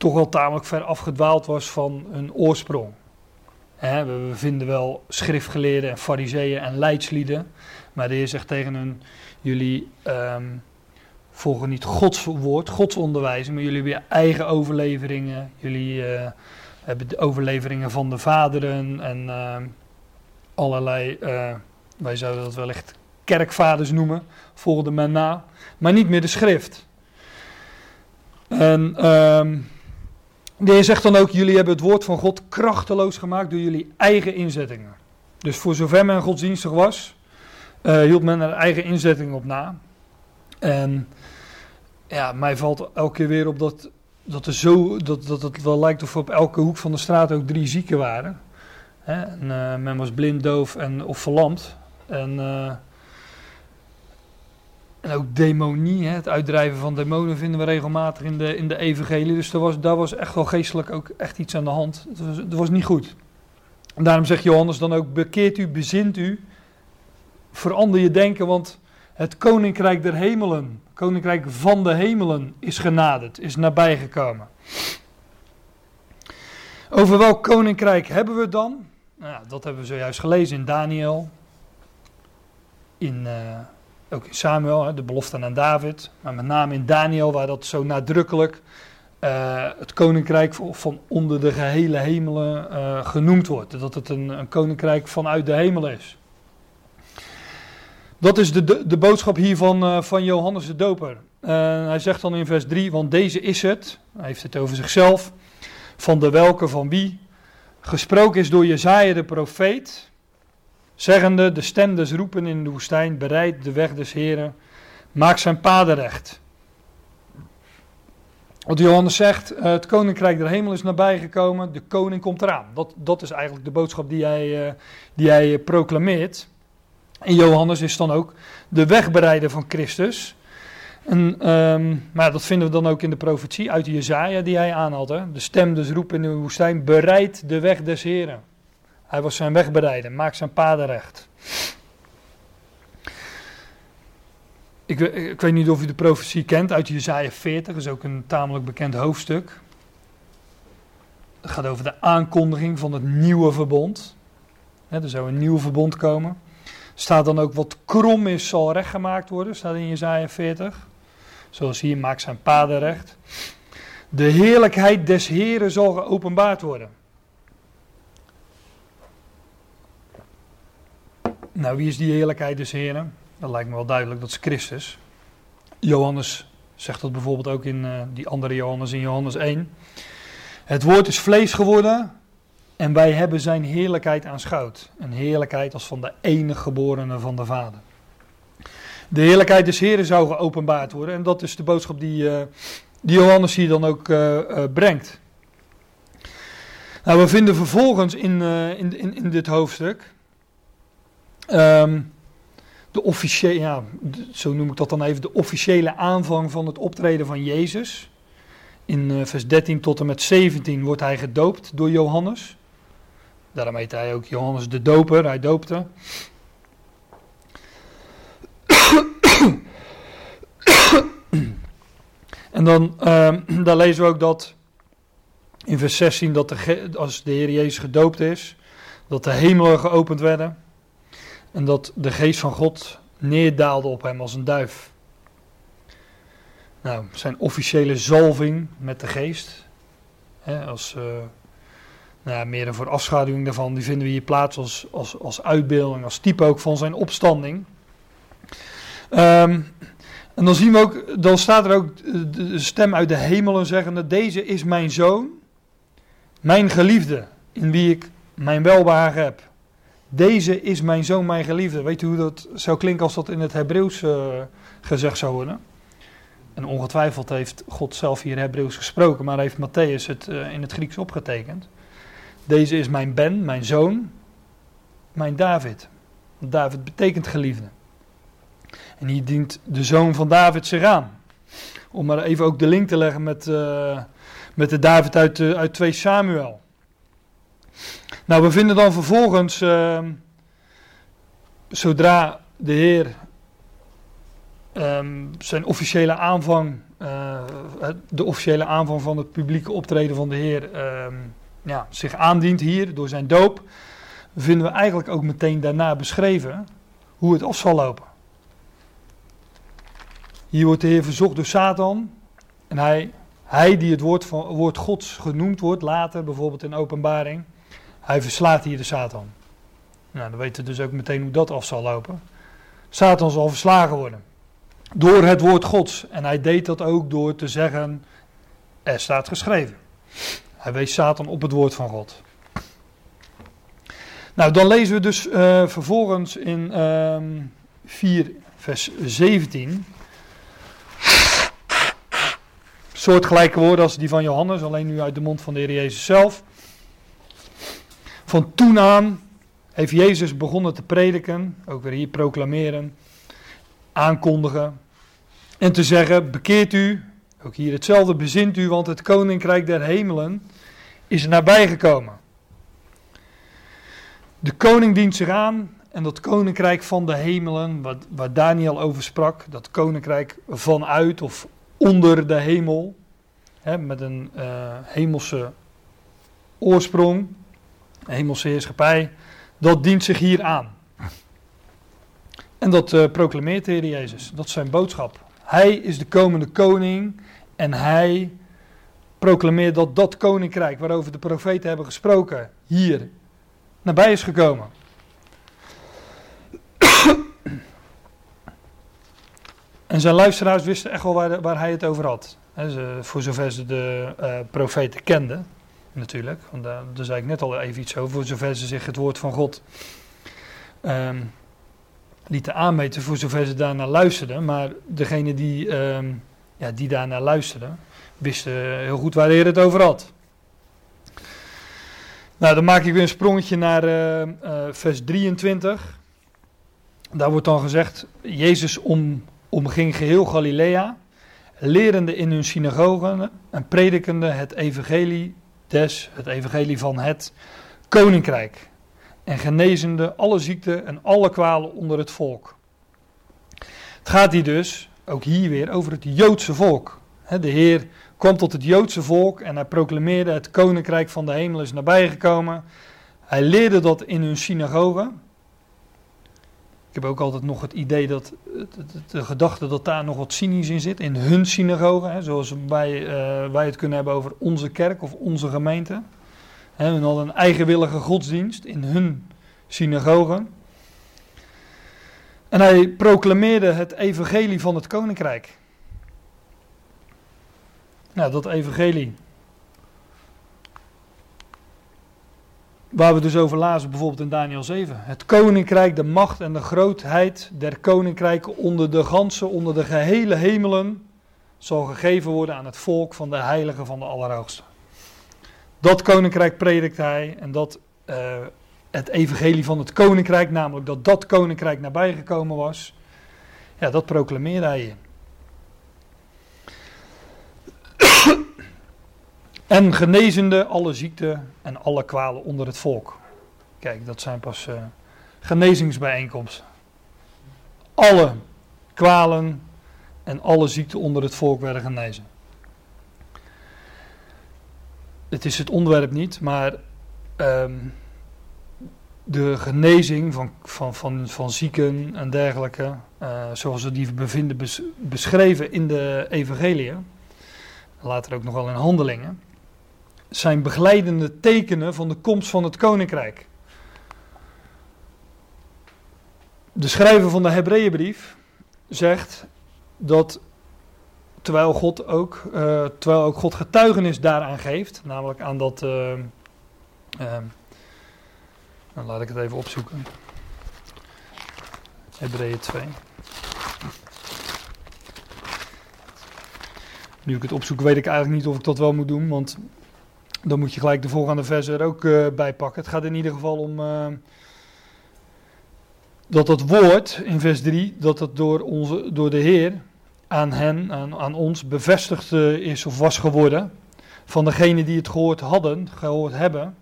toch wel tamelijk ver afgedwaald was van hun oorsprong. we vinden wel schriftgeleerden en fariseeën en leidslieden, maar de Heer zegt tegen hun, jullie um, volgen niet Gods woord, Gods onderwijs, maar jullie hebben je eigen overleveringen, jullie uh, hebben de overleveringen van de vaderen en uh, allerlei, uh, wij zouden dat wellicht kerkvaders noemen, volgde men na, maar niet meer de schrift. En... Um, de Heer zegt dan ook, jullie hebben het woord van God krachteloos gemaakt door jullie eigen inzettingen. Dus voor zover men godsdienstig was, uh, hield men er eigen inzettingen op na. En ja, mij valt elke keer weer op dat, dat, er zo, dat, dat het wel lijkt of op elke hoek van de straat ook drie zieken waren. Hè? En, uh, men was blind, doof en, of verlamd. En... Uh, en ook demonie, hè, het uitdrijven van demonen vinden we regelmatig in de, in de evangelie. Dus er was, daar was echt wel geestelijk ook echt iets aan de hand. Het was, was niet goed. En daarom zegt Johannes dan ook, bekeert u, bezint u, verander je denken, want het koninkrijk der hemelen, koninkrijk van de hemelen is genaderd, is nabijgekomen. Over welk koninkrijk hebben we dan? Nou, dat hebben we zojuist gelezen in Daniel, in... Uh, ook in Samuel, de belofte aan David, maar met name in Daniel, waar dat zo nadrukkelijk uh, het koninkrijk van onder de gehele hemelen uh, genoemd wordt. Dat het een, een, koninkrijk vanuit de hemel is. Dat is de, de, boodschap hier van, uh, van Johannes de Doper. hij zegt dan in vers 3, want deze is het, hij heeft het over zichzelf, van de welke van wie gesproken is door Jezaja de profeet zeggende, de stem des roepen in de woestijn, bereid de weg des Heren, maak zijn paden recht. Wat Johannes zegt, eh, het koninkrijk der hemel is nabijgekomen, de koning komt eraan. Dat, dat is eigenlijk de boodschap die hij, uh, die hij proclameert. En Johannes is dan ook de wegbereider van Christus. En, um, maar dat vinden we dan ook in de profetie uit Jezaja die hij aanhaalt. Hè? De stem des roepen in de woestijn, bereid de weg des Heren. Hij was zijn weg bereiden, maak zijn paden recht. Ik, ik, weet niet of u de profetie kent uit Jezaja 40, dat is ook een tamelijk bekend hoofdstuk. Het gaat over de aankondiging van het nieuwe verbond. er zou een nieuw verbond komen. Staat dan ook wat krom is, zal rechtgemaakt worden, staat in Jezaja 40. Zoals hier, maak zijn paden recht. De heerlijkheid des Heren zal geopenbaard worden. Nou, wie is die heerlijkheid des Heren? Dat lijkt me wel duidelijk, dat is Christus. Johannes zegt dat bijvoorbeeld ook in uh, die andere Johannes, in Johannes 1. Het woord is vlees geworden en wij hebben zijn heerlijkheid aanschouwd. Een heerlijkheid als van de enige geborene van de Vader. De heerlijkheid des Heren zou geopenbaard worden en dat is de boodschap die, uh, die Johannes hier dan ook uh, brengt. Nou, we vinden vervolgens in, in, in, in dit hoofdstuk Um, de officiële, ja, zo noem ik dat dan even, de officiële aanvang van het optreden van Jezus. In uh, vers 13 tot en met 17 wordt hij gedoopt door Johannes. Daarom heet hij ook Johannes de Doper, hij doopte. en dan um, daar lezen we ook dat in vers 16 dat de, als de Heer Jezus gedoopt is, dat de hemelen geopend werden. En dat de geest van God neerdaalde op hem als een duif. Nou, zijn officiële zalving met de geest. Hè, als, uh, nou meer een voor afschaduwing daarvan, die vinden we hier plaats als, als, als uitbeelding, als type ook van zijn opstanding. Um, en dan zien we ook, dan staat er ook de stem uit de hemelen zeggende, deze is mijn zoon, mijn geliefde, in wie ik mijn welbehagen heb. Deze is mijn zoon, mijn geliefde. Weet u hoe dat zou klinken als dat in het Hebreeuws uh, gezegd zou worden? En ongetwijfeld heeft God zelf hier Hebreeuws gesproken, maar heeft Matthäus het uh, in het Grieks opgetekend. Deze is mijn Ben, mijn zoon, mijn David. David betekent geliefde. En hier dient de zoon van David zich aan. Om maar even ook de link te leggen met, uh, met de David uit, uit 2 Samuel. Nou, we vinden dan vervolgens, uh, zodra de Heer um, zijn officiële aanvang, uh, de officiële aanvang van het publieke optreden van de Heer, um, ja, zich aandient hier door zijn doop, vinden we eigenlijk ook meteen daarna beschreven hoe het af zal lopen. Hier wordt de Heer verzocht door Satan. En hij, hij die het woord, van, woord Gods genoemd wordt, later bijvoorbeeld in openbaring, hij verslaat hier de Satan. Nou, dan weten we dus ook meteen hoe dat af zal lopen. Satan zal verslagen worden. Door het woord Gods. En hij deed dat ook door te zeggen, er staat geschreven. Hij wees Satan op het woord van God. Nou, dan lezen we dus uh, vervolgens in uh, ehm, 4 vers 17 soortgelijke woorden als die van Johannes, alleen nu uit de mond van de Heer Jezus zelf. Van toen aan heeft Jezus begonnen te prediken, ook weer hier proclameren, aankondigen en te zeggen: bekeert u, ook hier hetzelfde, bezint u, want het koninkrijk der hemelen is nabijgekomen. De koning dient zich aan en dat koninkrijk van de hemelen, wat, waar Daniel over sprak, dat koninkrijk vanuit of onder de hemel, hè, met een uh, hemelse oorsprong, hemelse heerschappij, dat dient zich hier aan. En dat uh, proclameert de Heer Jezus, dat is zijn boodschap. Hij is de komende koning en hij proclameert dat dat koninkrijk waarover de profeten hebben gesproken hier nabij is gekomen. En zijn luisteraars wisten echt wel waar, waar hij het over had. ze, voor zover ze de uh, profeten kenden, natuurlijk. Want daar, daar, zei ik net al even iets over. Voor zover ze zich het woord van God um, lieten aanmeten, voor zover ze daarnaar luisterden. Maar degene die, um, ja, die daarnaar luisterden, wisten heel goed waar de Heer het over had. Nou, dan maak ik weer een sprongetje naar uh, vers 23. Daar wordt dan gezegd: Jezus om omging geheel Galilea, lerende in hun synagogen en predikende het evangelie des, het evangelie van het koninkrijk. En genezende alle ziekten en alle kwalen onder het volk. Het gaat hier dus, ook hier weer, over het Joodse volk. De Heer kwam tot het Joodse volk en hij proclameerde het koninkrijk van de hemel is nabijgekomen. Hij leerde dat in hun synagogen. Heb ook altijd nog het idee dat de gedachte dat daar nog wat cynisch in zit, in hun synagoge, hè, zoals wij, uh, wij het kunnen hebben over onze kerk of onze gemeente. Hè, we hadden een eigenwillige godsdienst in hun synagogen. En hij proclameerde het evangelie van het koninkrijk. Nou, dat evangelie Waar we dus over lazen, bijvoorbeeld in Daniel 7. Het koninkrijk, de macht en de grootheid der koninkrijken onder de ganse, onder de gehele hemelen, zal gegeven worden aan het volk van de heiligen van de Allerhoogste. Dat koninkrijk predikt hij en dat uh, het evangelie van het koninkrijk, namelijk dat dat koninkrijk nabijgekomen was, ja, dat proclameerde hij hier. En genezende alle ziekten en alle kwalen onder het volk. Kijk, dat zijn pas uh, genezingsbijeenkomsten. Alle kwalen en alle ziekten onder het volk werden genezen. Het is het onderwerp niet, maar um, de genezing van, van, van, van zieken en dergelijke, uh, zoals we die bevinden bes, beschreven in de evangeliën, later ook nog wel in handelingen zijn begeleidende tekenen van de komst van het koninkrijk. De schrijver van de Hebreeënbrief zegt dat terwijl God ook, uh, terwijl ook God getuigenis daaraan geeft, namelijk aan dat. Uh, dan laat ik het even opzoeken. Hebreeën 2. Nu ik het opzoek, weet ik eigenlijk niet of ik dat wel moet doen, want dan moet je gelijk de volgende verse er ook uh, bij pakken. Het gaat in ieder geval om uh, dat dat woord in vers 3, dat het door, onze, door de Heer aan hen, aan, aan ons, bevestigd uh, is of was geworden. Van degenen die het gehoord hadden, gehoord hebben.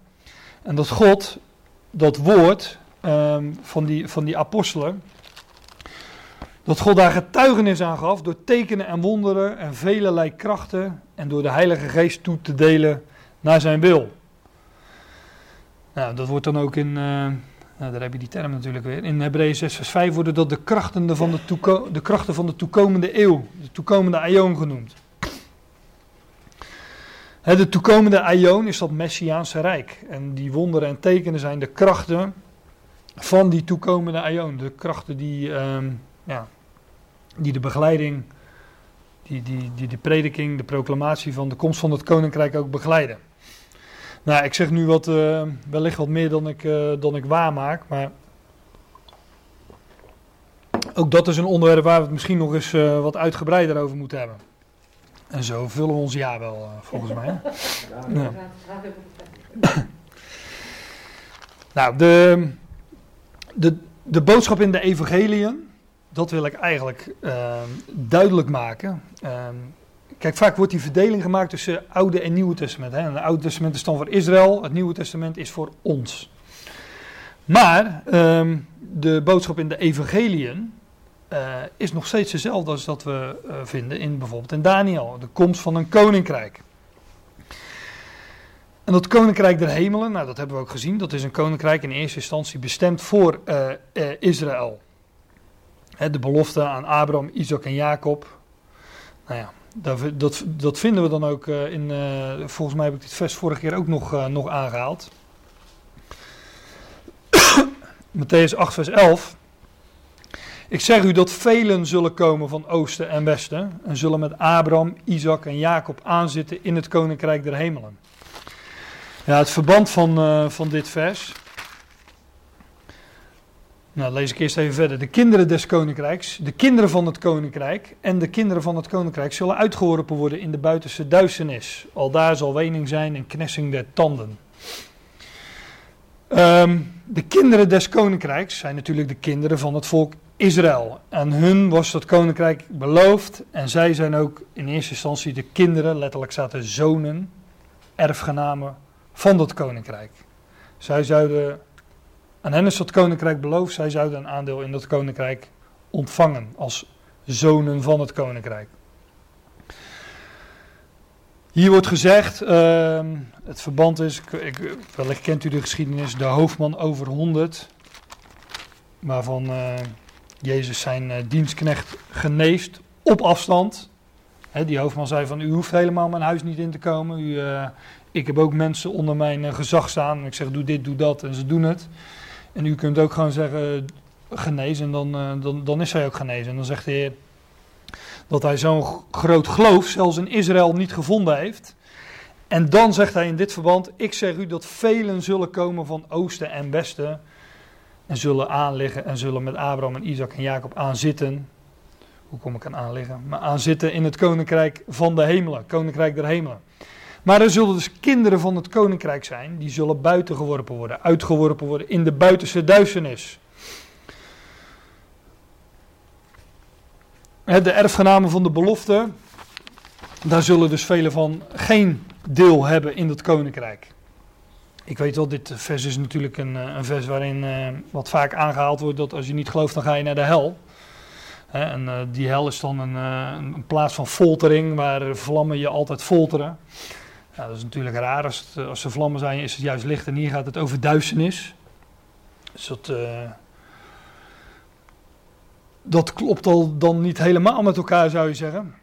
En dat God dat woord um, van, die, van die apostelen, dat God daar getuigenis aan gaf door tekenen en wonderen en velelei krachten en door de Heilige Geest toe te delen naar zijn wil. Nou, dat wordt dan ook in, uh, nou, daar heb je die term natuurlijk weer, in Hebreeën 6 vers 5 worden dat de krachten van de, de krachten van de toekomende eeuw, de toekomende aion genoemd. De toekomende aion is dat Messiaanse Rijk. En die wonderen en tekenen zijn de krachten van die toekomende aion. De krachten die, um, ja, die de begeleiding, die, die, die de prediking, de proclamatie van de komst van het koninkrijk ook begeleiden. Nou, ik zeg nu wat, uh, wellicht wat meer dan ik, uh, dan ik waarmaak, maar ook dat is een onderwerp waar we het misschien nog eens uh, wat uitgebreider over moeten hebben. En zo vullen we ons jaar wel, volgens mij. Ja. nou, de, de, de boodschap in de evangeliën, dat wil ik eigenlijk duidelijk maken. Kijk, vaak wordt die verdeling gemaakt tussen Oude en Nieuwe Testament. Hè. het Oude Testament is dan voor Israël, het Nieuwe Testament is voor ons. Maar um, de boodschap in de evangeliën uh, is nog steeds dezelfde als dat we uh, vinden in bijvoorbeeld in Daniel, de komst van een koninkrijk. En dat koninkrijk der hemelen, nou dat hebben we ook gezien, dat is een koninkrijk in eerste instantie bestemd voor uh, Israël. Hè, de belofte aan Abraham, Isaac en Jacob. Nou ja, dat, dat, vinden we dan ook uh, in. Uh, volgens mij heb ik dit vers vorige keer ook nog, uh, nog aangehaald. Matthäus 8, vers 11. Ik zeg u dat velen zullen komen van oosten en westen. En zullen met Abraham, Isaac en Jacob aanzitten in het koninkrijk der hemelen. Ja, het verband van, van dit vers. Nou, lees ik eerst even verder. De kinderen des koninkrijks, de kinderen van het koninkrijk en de kinderen van het koninkrijk zullen uitgeworpen worden in de buitenste duisternis. Al daar zal wening zijn en knessing der tanden. Um, de kinderen des koninkrijks zijn natuurlijk de kinderen van het volk Israël. En hun was dat koninkrijk beloofd en zij zijn ook in eerste instantie de kinderen, letterlijk zaten zonen, erfgenamen van dat koninkrijk. Zij zouden aan hen is dat koninkrijk beloofd. Zij zouden een aandeel in dat koninkrijk ontvangen als zonen van het koninkrijk. Hier wordt gezegd, uh, het verband is, ik, wellicht kent u de geschiedenis, de hoofdman over 100, waarvan uh, Jezus zijn uh, dienstknecht geneest op afstand. He, die hoofdman zei van, u hoeft helemaal mijn huis niet in te komen. U, uh, ik heb ook mensen onder mijn gezag staan. Ik zeg, doe dit, doe dat en ze doen het. En u kunt ook gewoon zeggen, genezen, en dan, uh, dan, dan is hij ook genezen. En dan zegt de Heer dat hij zo'n groot geloof zelfs in Israël niet gevonden heeft. En dan zegt hij in dit verband, ik zeg u dat velen zullen komen van oosten en westen. En zullen aanliggen en zullen met Abraham en Isaac en Jacob aanzitten. Hoe kom ik aan aanliggen? Maar aanzitten in het koninkrijk van de hemelen, koninkrijk der hemelen. Maar er zullen dus kinderen van het koninkrijk zijn, die zullen buiten geworpen worden, uitgeworpen worden in de buitenste duisternis. De erfgenamen van de belofte, daar zullen dus velen van geen deel hebben in dat koninkrijk. Ik weet wel, dit vers is natuurlijk een, eh, een vers waarin uh, wat vaak aangehaald wordt dat als je niet gelooft, dan ga je naar de hel. en uh, die hel is dan een, een, plaats van foltering, waar vlammen je altijd folteren. Dat is natuurlijk raar. Als, het, als er vlammen zijn, is het juist licht. En hier gaat het over duisternis. Dus dat, uh, dat klopt al dan niet helemaal met elkaar, zou je zeggen.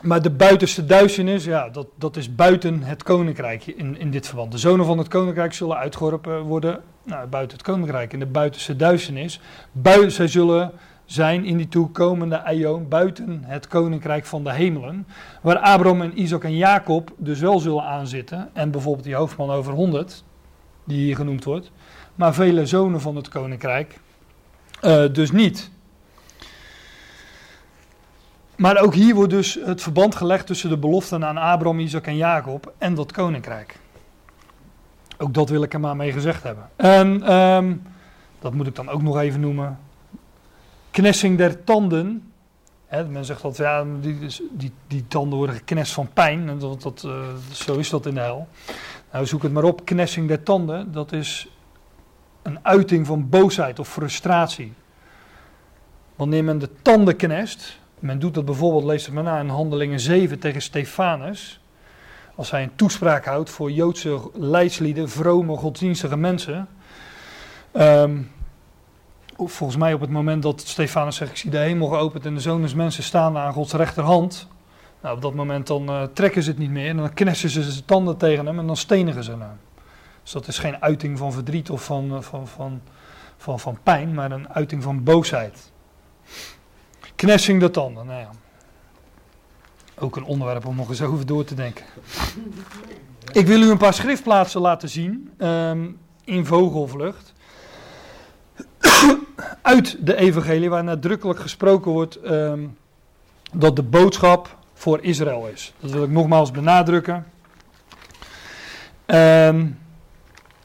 maar de buitenste duisternis, ja, dat, dat is buiten het koninkrijk in, in dit verband. De zonen van het koninkrijk zullen uitgeworpen worden nou, buiten het koninkrijk. In de buitenste duisternis. Buiten, zij zullen zijn in die toekomende eeuw buiten het koninkrijk van de hemelen. Waar Abraham en Isaac en Jacob dus wel zullen aanzitten. En bijvoorbeeld die hoofdman over 100, die hier genoemd wordt. Maar vele zonen van het koninkrijk uh, dus niet. Maar ook hier wordt dus het verband gelegd tussen de beloften aan Abraham, Isaac en Jacob en dat koninkrijk. Ook dat wil ik er maar mee gezegd hebben. En um, dat moet ik dan ook nog even noemen. Knessing der tanden. Hè, men zegt dat ja, die, die, die tanden worden geknest van pijn. Dat, dat, uh, zo is dat in de hel. Nou, zoek het maar op. Knessing der tanden, dat is een uiting van boosheid of frustratie. Wanneer men de tanden knest, men doet dat bijvoorbeeld, lees het maar na, in Handelingen 7 tegen Stefanus. Als hij een toespraak houdt voor Joodse leidslieden, vrome, godsdienstige mensen. Um, volgens mij op het moment dat Stefanus zegt, ik zie de hemel geopend en de zonen mensen staan aan Gods rechterhand. Nou, op dat moment dan uh, trekken ze het niet meer en dan knessen ze zijn tanden tegen hem en dan stenigen ze hem. Dus dat is geen uiting van verdriet of van, van, van, van, van, van pijn, maar een uiting van boosheid. Knessing de tanden, nou ja. Ook een onderwerp om nog eens over door te denken. Ik wil u een paar schriftplaatsen laten zien um, in vogelvlucht. Uit de evangelie waar nadrukkelijk gesproken wordt um, dat de boodschap voor Israël is. Dat wil ik nogmaals benadrukken. Um,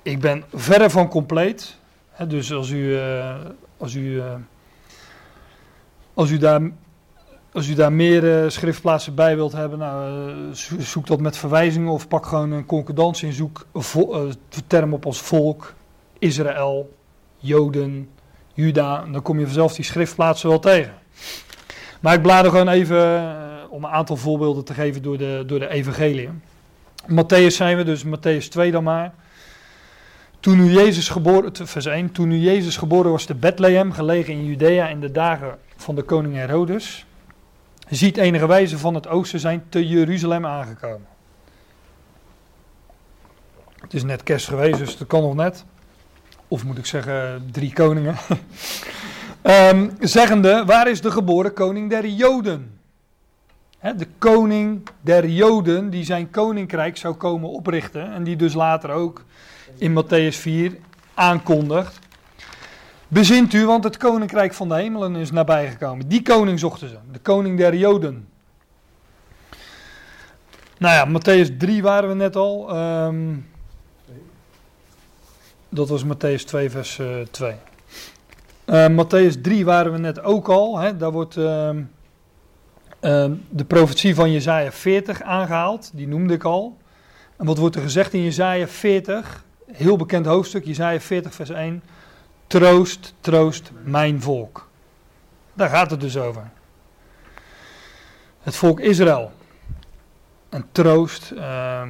ik ben verre van compleet. Hè, dus als u, uh, als u uh, als u daar, als u daar meer uh, schriftplaatsen bij wilt hebben, nou, zoek dat met verwijzingen of pak gewoon een concordantie en zoek uh, term op als volk, Israël, Joden, Juda. Dan kom je vanzelf die schriftplaatsen wel tegen. Maar ik blader gewoon even om een aantal voorbeelden te geven door de, door de evangelie. Matthäus zijn we, dus Matthäus 2 dan maar. Toen nu Jezus geboren, vers 1, toen nu Jezus geboren was te Bethlehem, gelegen in Judea in de dagen van de koning Herodes, ziet enige wijze van het oosten zijn te Jeruzalem aangekomen. Het is net kerst geweest, dus dat kan nog net. Of moet ik zeggen, drie koningen. um, zeggende, waar is de geboren koning der Joden? De koning der Joden die zijn koninkrijk zou komen oprichten. En die dus later ook in Matthäus 4 aankondigt. Bezint u, want het koninkrijk van de hemelen is nabijgekomen. Die koning zochten ze, de koning der Joden. Nou ja, Matthäus 3 waren we net al. Um, dat was Matthäus 2, vers uh, 2. Uh, Matthäus 3 waren we net ook al. Hè, daar wordt uh, de profetie van Jezaja 40 aangehaald. Die noemde ik al. En wat wordt er gezegd in Jezaja 40? Heel bekend hoofdstuk, Jezaja 40, vers 1. Troost, troost mijn volk. Daar gaat het dus over. Het volk Israël. En troost, uh,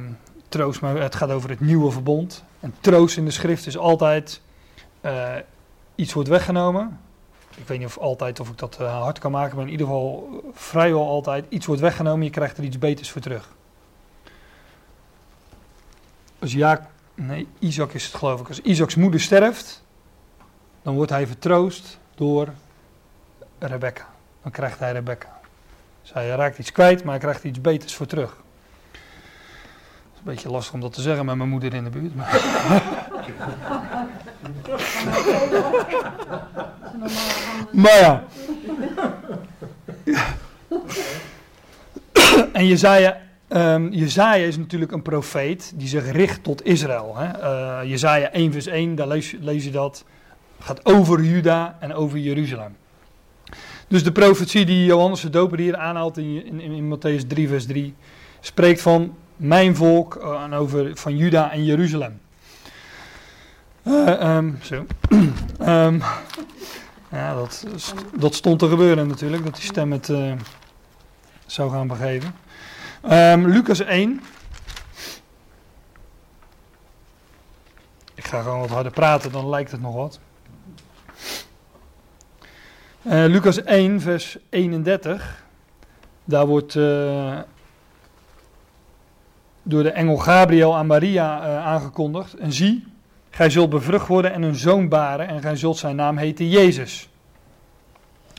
troost, maar het gaat over het nieuwe verbond. En troost in de schrift is altijd uh, iets wordt weggenomen. Ik weet niet of altijd of ik dat uh, hard kan maken, maar in ieder geval vrijwel altijd iets wordt weggenomen. Je krijgt er iets beters voor terug. Als ja, nee, Isaac is het geloof ik. Als Isaacs moeder sterft, dan wordt hij vertroost door Rebecca. Dan krijgt hij Rebecca. Dus hij raakt iets kwijt, maar hij krijgt iets beters voor terug. Beetje lastig om dat te zeggen met mijn moeder in de buurt. Maar, maar ja. en Jezaja, um, Jezaja is natuurlijk een profeet die zich richt tot Israël. Hè? Uh, Jezaja 1 vers 1, daar lees, lees je dat gaat over Juda en over Jeruzalem. Dus de profetie die Johannes de Doper hier aanhaalt in, in, in Matthäus 3, vers 3, spreekt van mijn volk uh, en over van Juda en Jeruzalem. Uh, um, zo. um, ja, dat, dat stond te gebeuren natuurlijk, dat die stem het uh, zou gaan begeven. Um, Lucas 1. Ik ga gewoon wat harder praten, dan lijkt het nog wat. Uh, Lucas 1, vers 31. Daar wordt door de engel Gabriel aan Maria uh, aangekondigd. En zie, gij zult bevrucht worden en een zoon baren en gij zult zijn naam heten Jezus.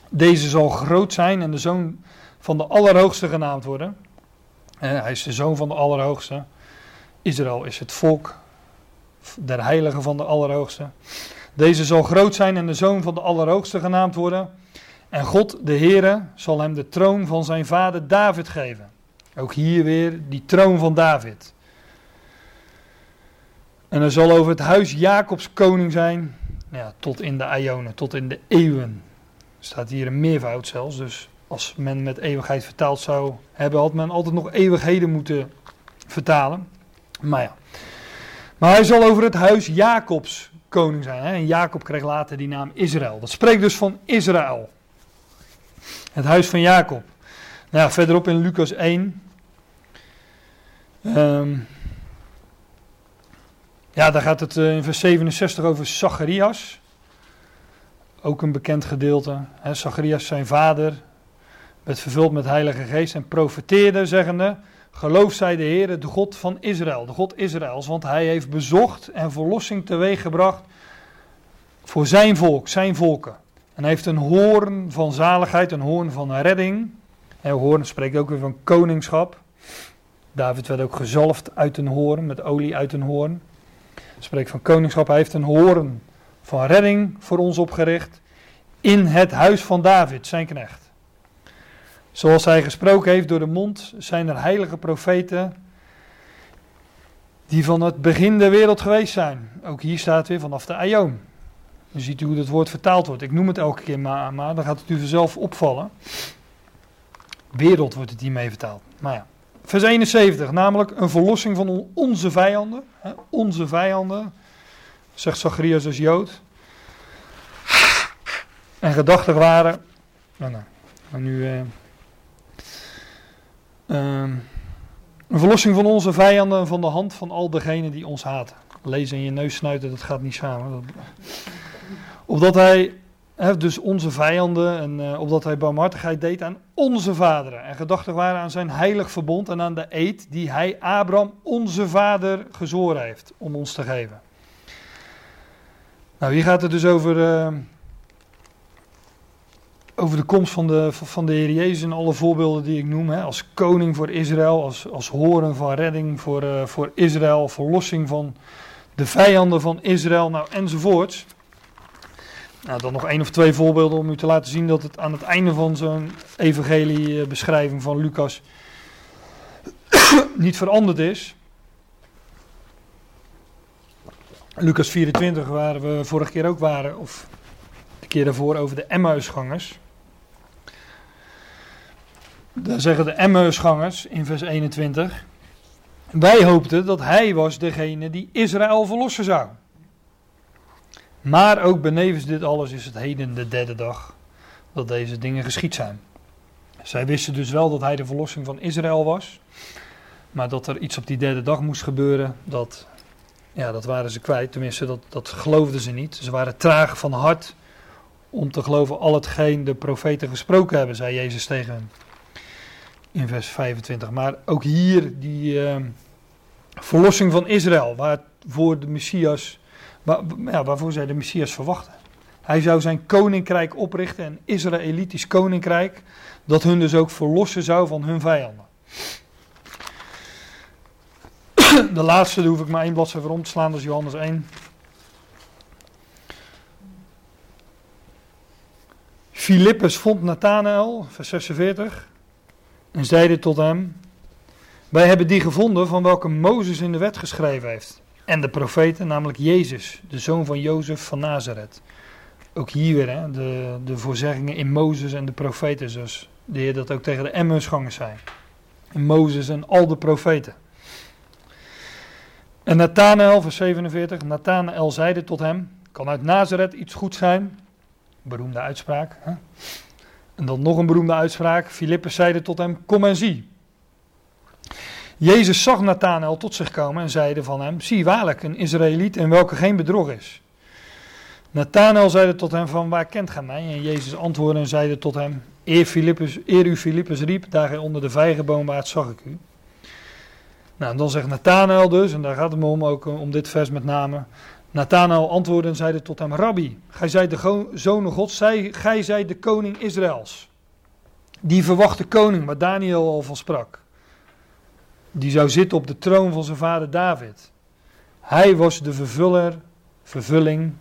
Deze zal groot zijn en de zoon van de Allerhoogste genaamd worden. Uh, hij is de zoon van de Allerhoogste. Israël is het volk der heiligen van de Allerhoogste. Deze zal groot zijn en de zoon van de Allerhoogste genaamd worden. En God, de Heere, zal hem de troon van zijn vader David geven. Ook hier weer die troon van David. En er zal over het huis Jacobs koning zijn, ja, tot in de Ionen, tot in de eeuwen. Er staat hier een meervoud zelfs, dus als men met eeuwigheid vertaald zou hebben, had men altijd nog eeuwigheden moeten vertalen. Maar ja. Maar hij zal over het huis Jacobs koning zijn. Hè? En Jacob kreeg later die naam Israël. Dat spreekt dus van Israël. Het huis van Jacob. Nou verderop in Lucas 1. Um, ehm, ja, daar gaat het uh, in vers 67 over Zacharias. Ook een bekend gedeelte. Zacharias, zijn vader, werd vervuld met Heilige Geest en profeteerde, zeggende: Geloof zij de Heer, de God van Israël, de God Israëls, want hij heeft bezocht en verlossing teweeggebracht voor zijn volk, zijn volken. En hij heeft een hoorn van zaligheid, een hoorn van redding. En hoorn spreekt ook weer van koningschap. David werd ook gezalfd uit een hoorn, met olie uit een hoorn. Spreekt van koningschap. Hij heeft een hoorn van redding voor ons opgericht. In het huis van David, zijn knecht. Zoals hij gesproken heeft door de mond, zijn er heilige profeten die van het begin der wereld geweest zijn. Ook hier staat weer vanaf de Aion. Dan ziet u hoe dat woord vertaald wordt. Ik noem het elke keer maar, maar dan gaat het u vanzelf opvallen. Wereld wordt het hiermee vertaald. Maar ja. Vers 71, namelijk een verlossing van onze vijanden. Hè, onze vijanden, zegt Zacharias als Jood. En gedachtig waren. Nou, nou, nu. Eh, uh, een verlossing van onze vijanden van de hand van al degenen die ons haten. Lezen in je neus snuiten, dat gaat niet samen. Dat... Opdat hij, hè, dus onze vijanden, en uh, opdat hij barmhartigheid deed aan onze vaderen. En gedachtig waren aan zijn heilig verbond en aan de eed die hij Abraham, onze vader, gezworen heeft om ons te geven. Nou, hier gaat het dus over, uh, over de komst van de, van de Heer Jezus en alle voorbeelden die ik noem. Hè, als koning voor Israël, als, als horen van redding voor, uh, voor Israël, verlossing van de vijanden van Israël, nou enzovoorts. Nou, dan nog één of twee voorbeelden om u te laten zien dat het aan het einde van zo'n evangelie-beschrijving van Lucas niet veranderd is. Lucas 24, waar we vorige keer ook waren, of de keer daarvoor over de Emmausgangers. Daar zeggen de Emmausgangers in vers 21. Wij hoopten dat hij was degene die Israël verlossen zou. Maar ook benevens dit alles is het heden de derde dag dat deze dingen geschied zijn. Zij wisten dus wel dat hij de verlossing van Israël was. Maar dat er iets op die derde dag moest gebeuren, dat, ja, dat waren ze kwijt. Tenminste, dat, dat geloofden ze niet. Ze waren traag van hart om te geloven al hetgeen de profeten gesproken hebben, zei Jezus tegen hen. In vers 25. Maar ook hier die uh, verlossing van Israël, waarvoor de Messias waarvoor zij de Messias verwachten. Hij zou zijn koninkrijk oprichten, een Israëlitisch koninkrijk, dat hun dus ook verlossen zou van hun vijanden. De laatste, daar hoef ik maar één bladzijde voor om te slaan, dat is Johannes 1. Filippus vond Nathanael, vers 46, en zeide tot hem: Wij hebben die gevonden van welke Mozes in de wet geschreven heeft en de profeten, namelijk Jezus, de zoon van Jozef van Nazareth. Ook hier weer, hè, de, de voorzeggingen in Mozes en de profeten, zoals de Heer dat ook tegen de Emmausgangers zei. In Mozes en al de profeten. En Nathanael, vers 47, Nathanael zeide tot hem, kan uit Nazareth iets goed zijn? Beroemde uitspraak. Hè? En dan nog een beroemde uitspraak. Filippus zeide tot hem, kom en zie. Jezus zag Nathanael tot zich komen en zeide van hem, zie waarlijk een Israëliet in welke geen bedrog is. Nathanael zeide tot hem van, waar kent gij mij? En Jezus antwoordde en zeide tot hem, eer, Philippus, eer u Filippus riep, daar onder de vijgenboom waart, zag ik u. Nou, en dan zegt Nathanael dus, en daar gaat het me om, ook om dit vers met name. Nathanael antwoordde en zeide tot hem, Rabbi, gij zijt de zoon God, gij zijt de koning Israëls. Die verwachte koning, waar Daniel al van sprak. Die zou zitten op de troon van zijn vader David. Hij was de vervuller, vervulling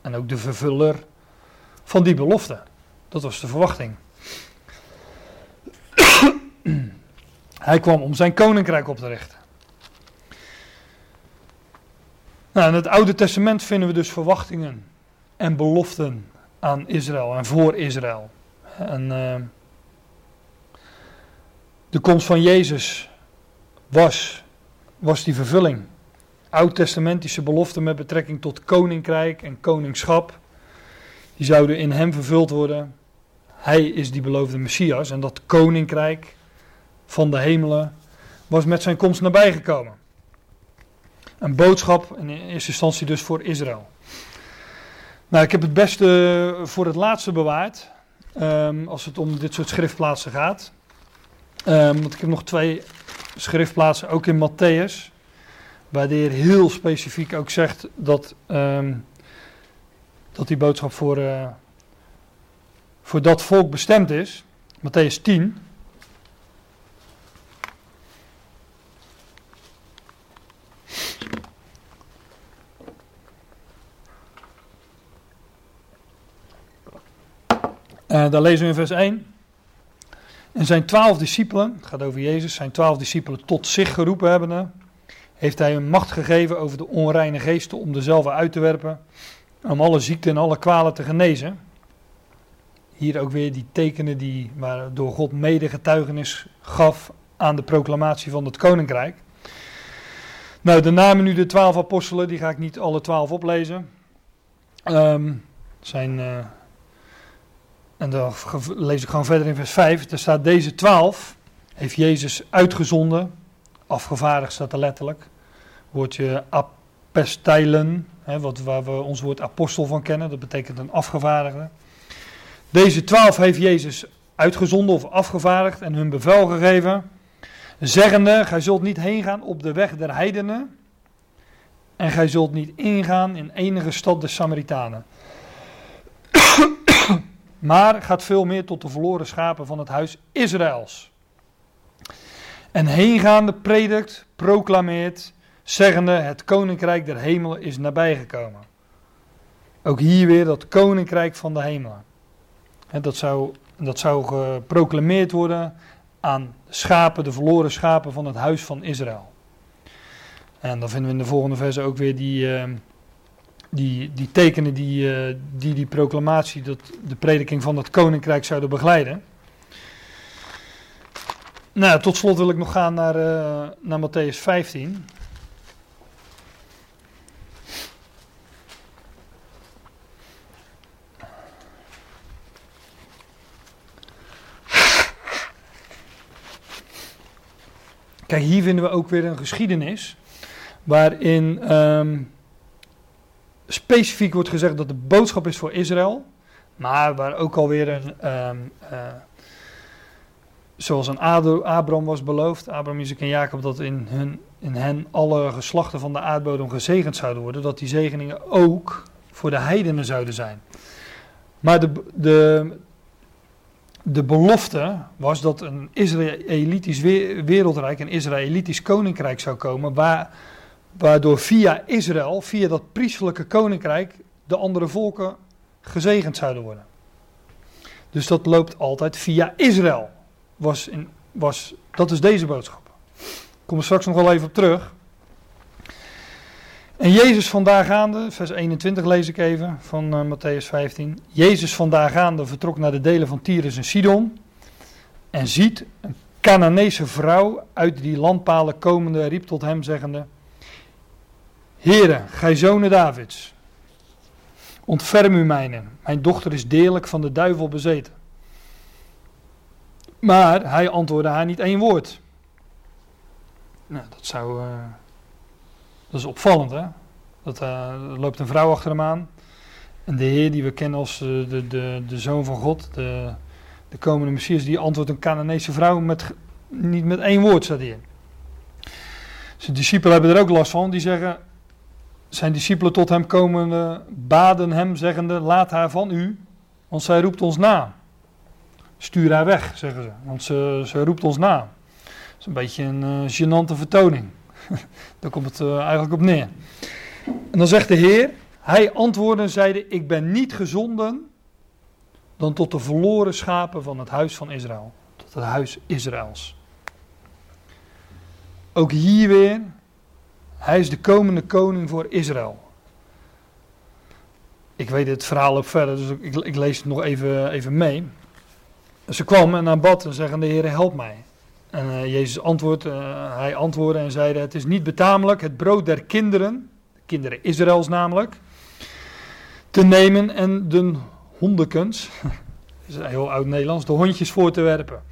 en ook de vervuller van die belofte. Dat was de verwachting. Hij kwam om zijn koninkrijk op te richten. Nou, in het Oude Testament vinden we dus verwachtingen en beloften aan Israël en voor Israël. En uh, de komst van Jezus was, was die vervulling. Oud-testamentische beloften met betrekking tot koninkrijk en koningschap. Die zouden in hem vervuld worden. Hij is die beloofde Messias en dat koninkrijk van de hemelen was met zijn komst nabijgekomen. Een boodschap in eerste instantie dus voor Israël. Nou, ik heb het beste voor het laatste bewaard. Um, als het om dit soort schriftplaatsen gaat. Um, want ik heb nog twee schriftplaatsen, ook in Matthäus. Waar de Heer heel specifiek ook zegt dat, um, dat die boodschap voor, uh, voor dat volk bestemd is. Matthäus 10. Uh, daar lezen we in vers 1. En zijn twaalf discipelen, het gaat over Jezus, zijn twaalf discipelen tot zich geroepen hebbende, heeft hij een macht gegeven over de onreine geesten om dezelfde uit te werpen, om alle ziekten en alle kwalen te genezen. Hier ook weer die tekenen die door God mede getuigenis gaf aan de proclamatie van het koninkrijk. Nou, de namen nu de twaalf apostelen, die ga ik niet alle twaalf oplezen. Um, zijn uh, en dan lees ik gewoon verder in vers 5. Er staat deze twaalf heeft Jezus uitgezonden. Afgevaardigd staat er letterlijk. Woordje apesteilen, hè, wat, waar we ons woord apostel van kennen. Dat betekent een afgevaardigde. Deze twaalf heeft Jezus uitgezonden of afgevaardigd en hun bevel gegeven. Zeggende, gij zult niet heen gaan op de weg der heidenen. En gij zult niet ingaan in enige stad der Samaritanen maar gaat veel meer tot de verloren schapen van het huis Israëls. En heengaande predikt, proclameert, zeggende: Het koninkrijk der hemelen is nabijgekomen. Ook hier weer dat koninkrijk van de hemelen. En dat, zou, dat zou geproclameerd worden aan schapen, de verloren schapen van het huis van Israël. En dan vinden we in de volgende verse ook weer die. Uh, die, die tekenen die, uh, die die proclamatie, dat de prediking van het koninkrijk zouden begeleiden. Nou, tot slot wil ik nog gaan naar, uh, naar Matthäus 15. Kijk, hier vinden we ook weer een geschiedenis waarin um, specifiek wordt gezegd dat de boodschap is voor Israël. Maar waar ook alweer een. Um, uh, zoals een Abraham was beloofd, Abraham, Isaac en Jacob, dat in, hun, in hen alle geslachten van de aardbodem gezegend zouden worden, dat die zegeningen ook voor de heidenen zouden zijn. Maar de, de, de belofte was dat een Israëlitisch wereldrijk, een Israëlitisch koninkrijk zou komen, waar Waardoor via Israël, via dat priestelijke koninkrijk, de andere volken gezegend zouden worden. Dus dat loopt altijd via Israël. Was in, was, dat is deze boodschap. Ik kom er straks nog wel even op terug. En Jezus vandaag gaande, vers 21 lees ik even van uh, Matthäus 15. Jezus vandaag gaande vertrok naar de delen van Tyrus en Sidon. En ziet een Canaanese vrouw uit die landpalen komende riep tot hem zeggende... Heere, gij zonen Davids, ontferm u mijne. Mijn dochter is deerlijk van de duivel bezeten. Maar hij antwoordde haar niet één woord. Nou, dat zou. Uh, dat is opvallend, hè? Dat, er loopt een vrouw achter hem aan. En de Heer die we kennen als de, de, de, de Zoon van God, de, de komende Messias, die antwoordt een Canaanese vrouw met, niet met één woord, staat hier. Zijn discipelen hebben er ook last van, die zeggen, zijn discipelen tot hem komende, baden hem zeggende, laat haar van u, want zij roept ons na. Stuur haar weg, zeggen ze, want ze, ze roept ons na. Dat is een beetje een uh, gênante vertoning. Daar komt het uh, eigenlijk op neer. En dan zegt de Heer, hij antwoordde en zeide, ik ben niet gezonden dan tot de verloren schapen van het huis van Israël. Tot het huis Israëls. Ook hier weer, hij is de komende koning voor Israël. Ik weet het verhaal ook verder, dus ik, ik lees het nog even, even mee. Ze kwam en aanbad en zeggen, de Heer help mij. En uh, Jezus antwoordt, uh, hij antwoordde en zeide, het is niet betamelijk het brood der kinderen, kinderen Israëls namelijk, te nemen en de hondekens, dat is een heel oud Nederlands, de hondjes voor te werpen.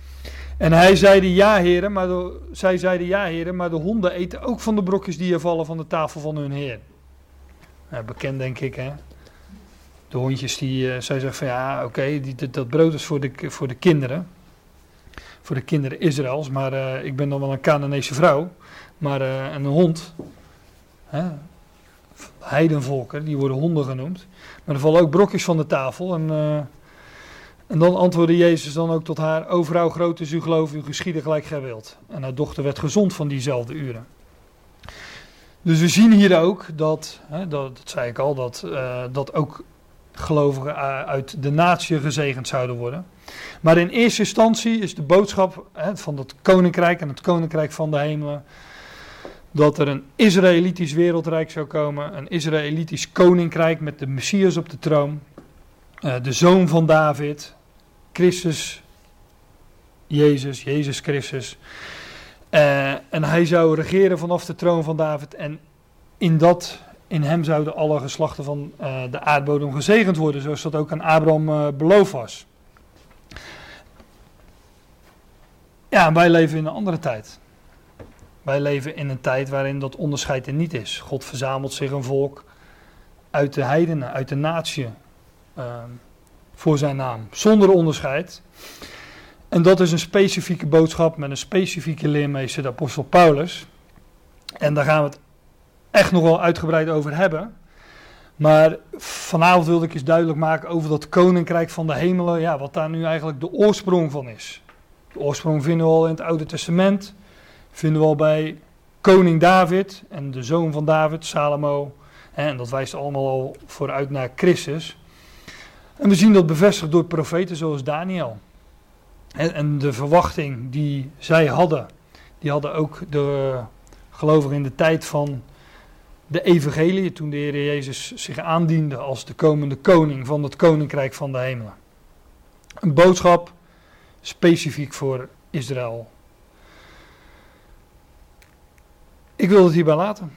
En hij zeide ja heren, maar zij zeiden ja heren, maar de honden eten ook van de brokjes die er vallen van de tafel van hun heer. Ja, bekend denk ik hè. De hondjes die, uh, zij zeggen van ja oké, dat brood is voor de, voor de kinderen. Voor de kinderen Israëls, maar uh, ik ben dan wel een Canaanese vrouw. Maar uh, een hond, hè, heidenvolken, die worden honden genoemd. Maar er vallen ook brokjes van de tafel. En, en dan antwoordde Jezus dan ook tot haar: O groot is uw geloof, uw geschieden gelijk gij wilt. En haar dochter werd gezond van diezelfde uren. Dus we zien hier ook dat, hè, dat, dat zei ik al, dat, uh, dat ook gelovigen uit de natie gezegend zouden worden. Maar in eerste instantie is de boodschap hè, van het koninkrijk en het koninkrijk van de hemelen dat er een Israëlitisch wereldrijk zou komen, een Israëlitisch koninkrijk met de Messias op de troon, uh, de zoon van David, Christus, Jezus, Jezus Christus. Uh, en hij zou regeren vanaf de troon van David en in dat, in hem zouden alle geslachten van uh, de aardbodem gezegend worden, zoals dat ook aan Abraham beloofd was. Ja, wij leven in een andere tijd. Wij leven in een tijd waarin dat onderscheid er niet is. God verzamelt zich een volk uit de heidenen, uit de natie, uh, voor zijn naam, zonder onderscheid. En dat is een specifieke boodschap met een specifieke leermeester, de apostel Paulus. En daar gaan we het echt nog wel uitgebreid over hebben. Maar vanavond wilde ik eens duidelijk maken over dat koninkrijk van de hemelen, ja, wat daar nu eigenlijk de oorsprong van is. De oorsprong vinden we al in het Oude Testament vinden we al bij koning David en de zoon van David, Salomo. En dat wijst allemaal al vooruit naar Christus. En we zien dat bevestigd door profeten zoals Daniel. En de verwachting die zij hadden, die hadden ook de gelovigen in de tijd van de evangelie, toen de Heer Jezus zich aandiende als de komende koning van het koninkrijk van de hemelen. Een boodschap specifiek voor Israël Ik wil het hierbij laten.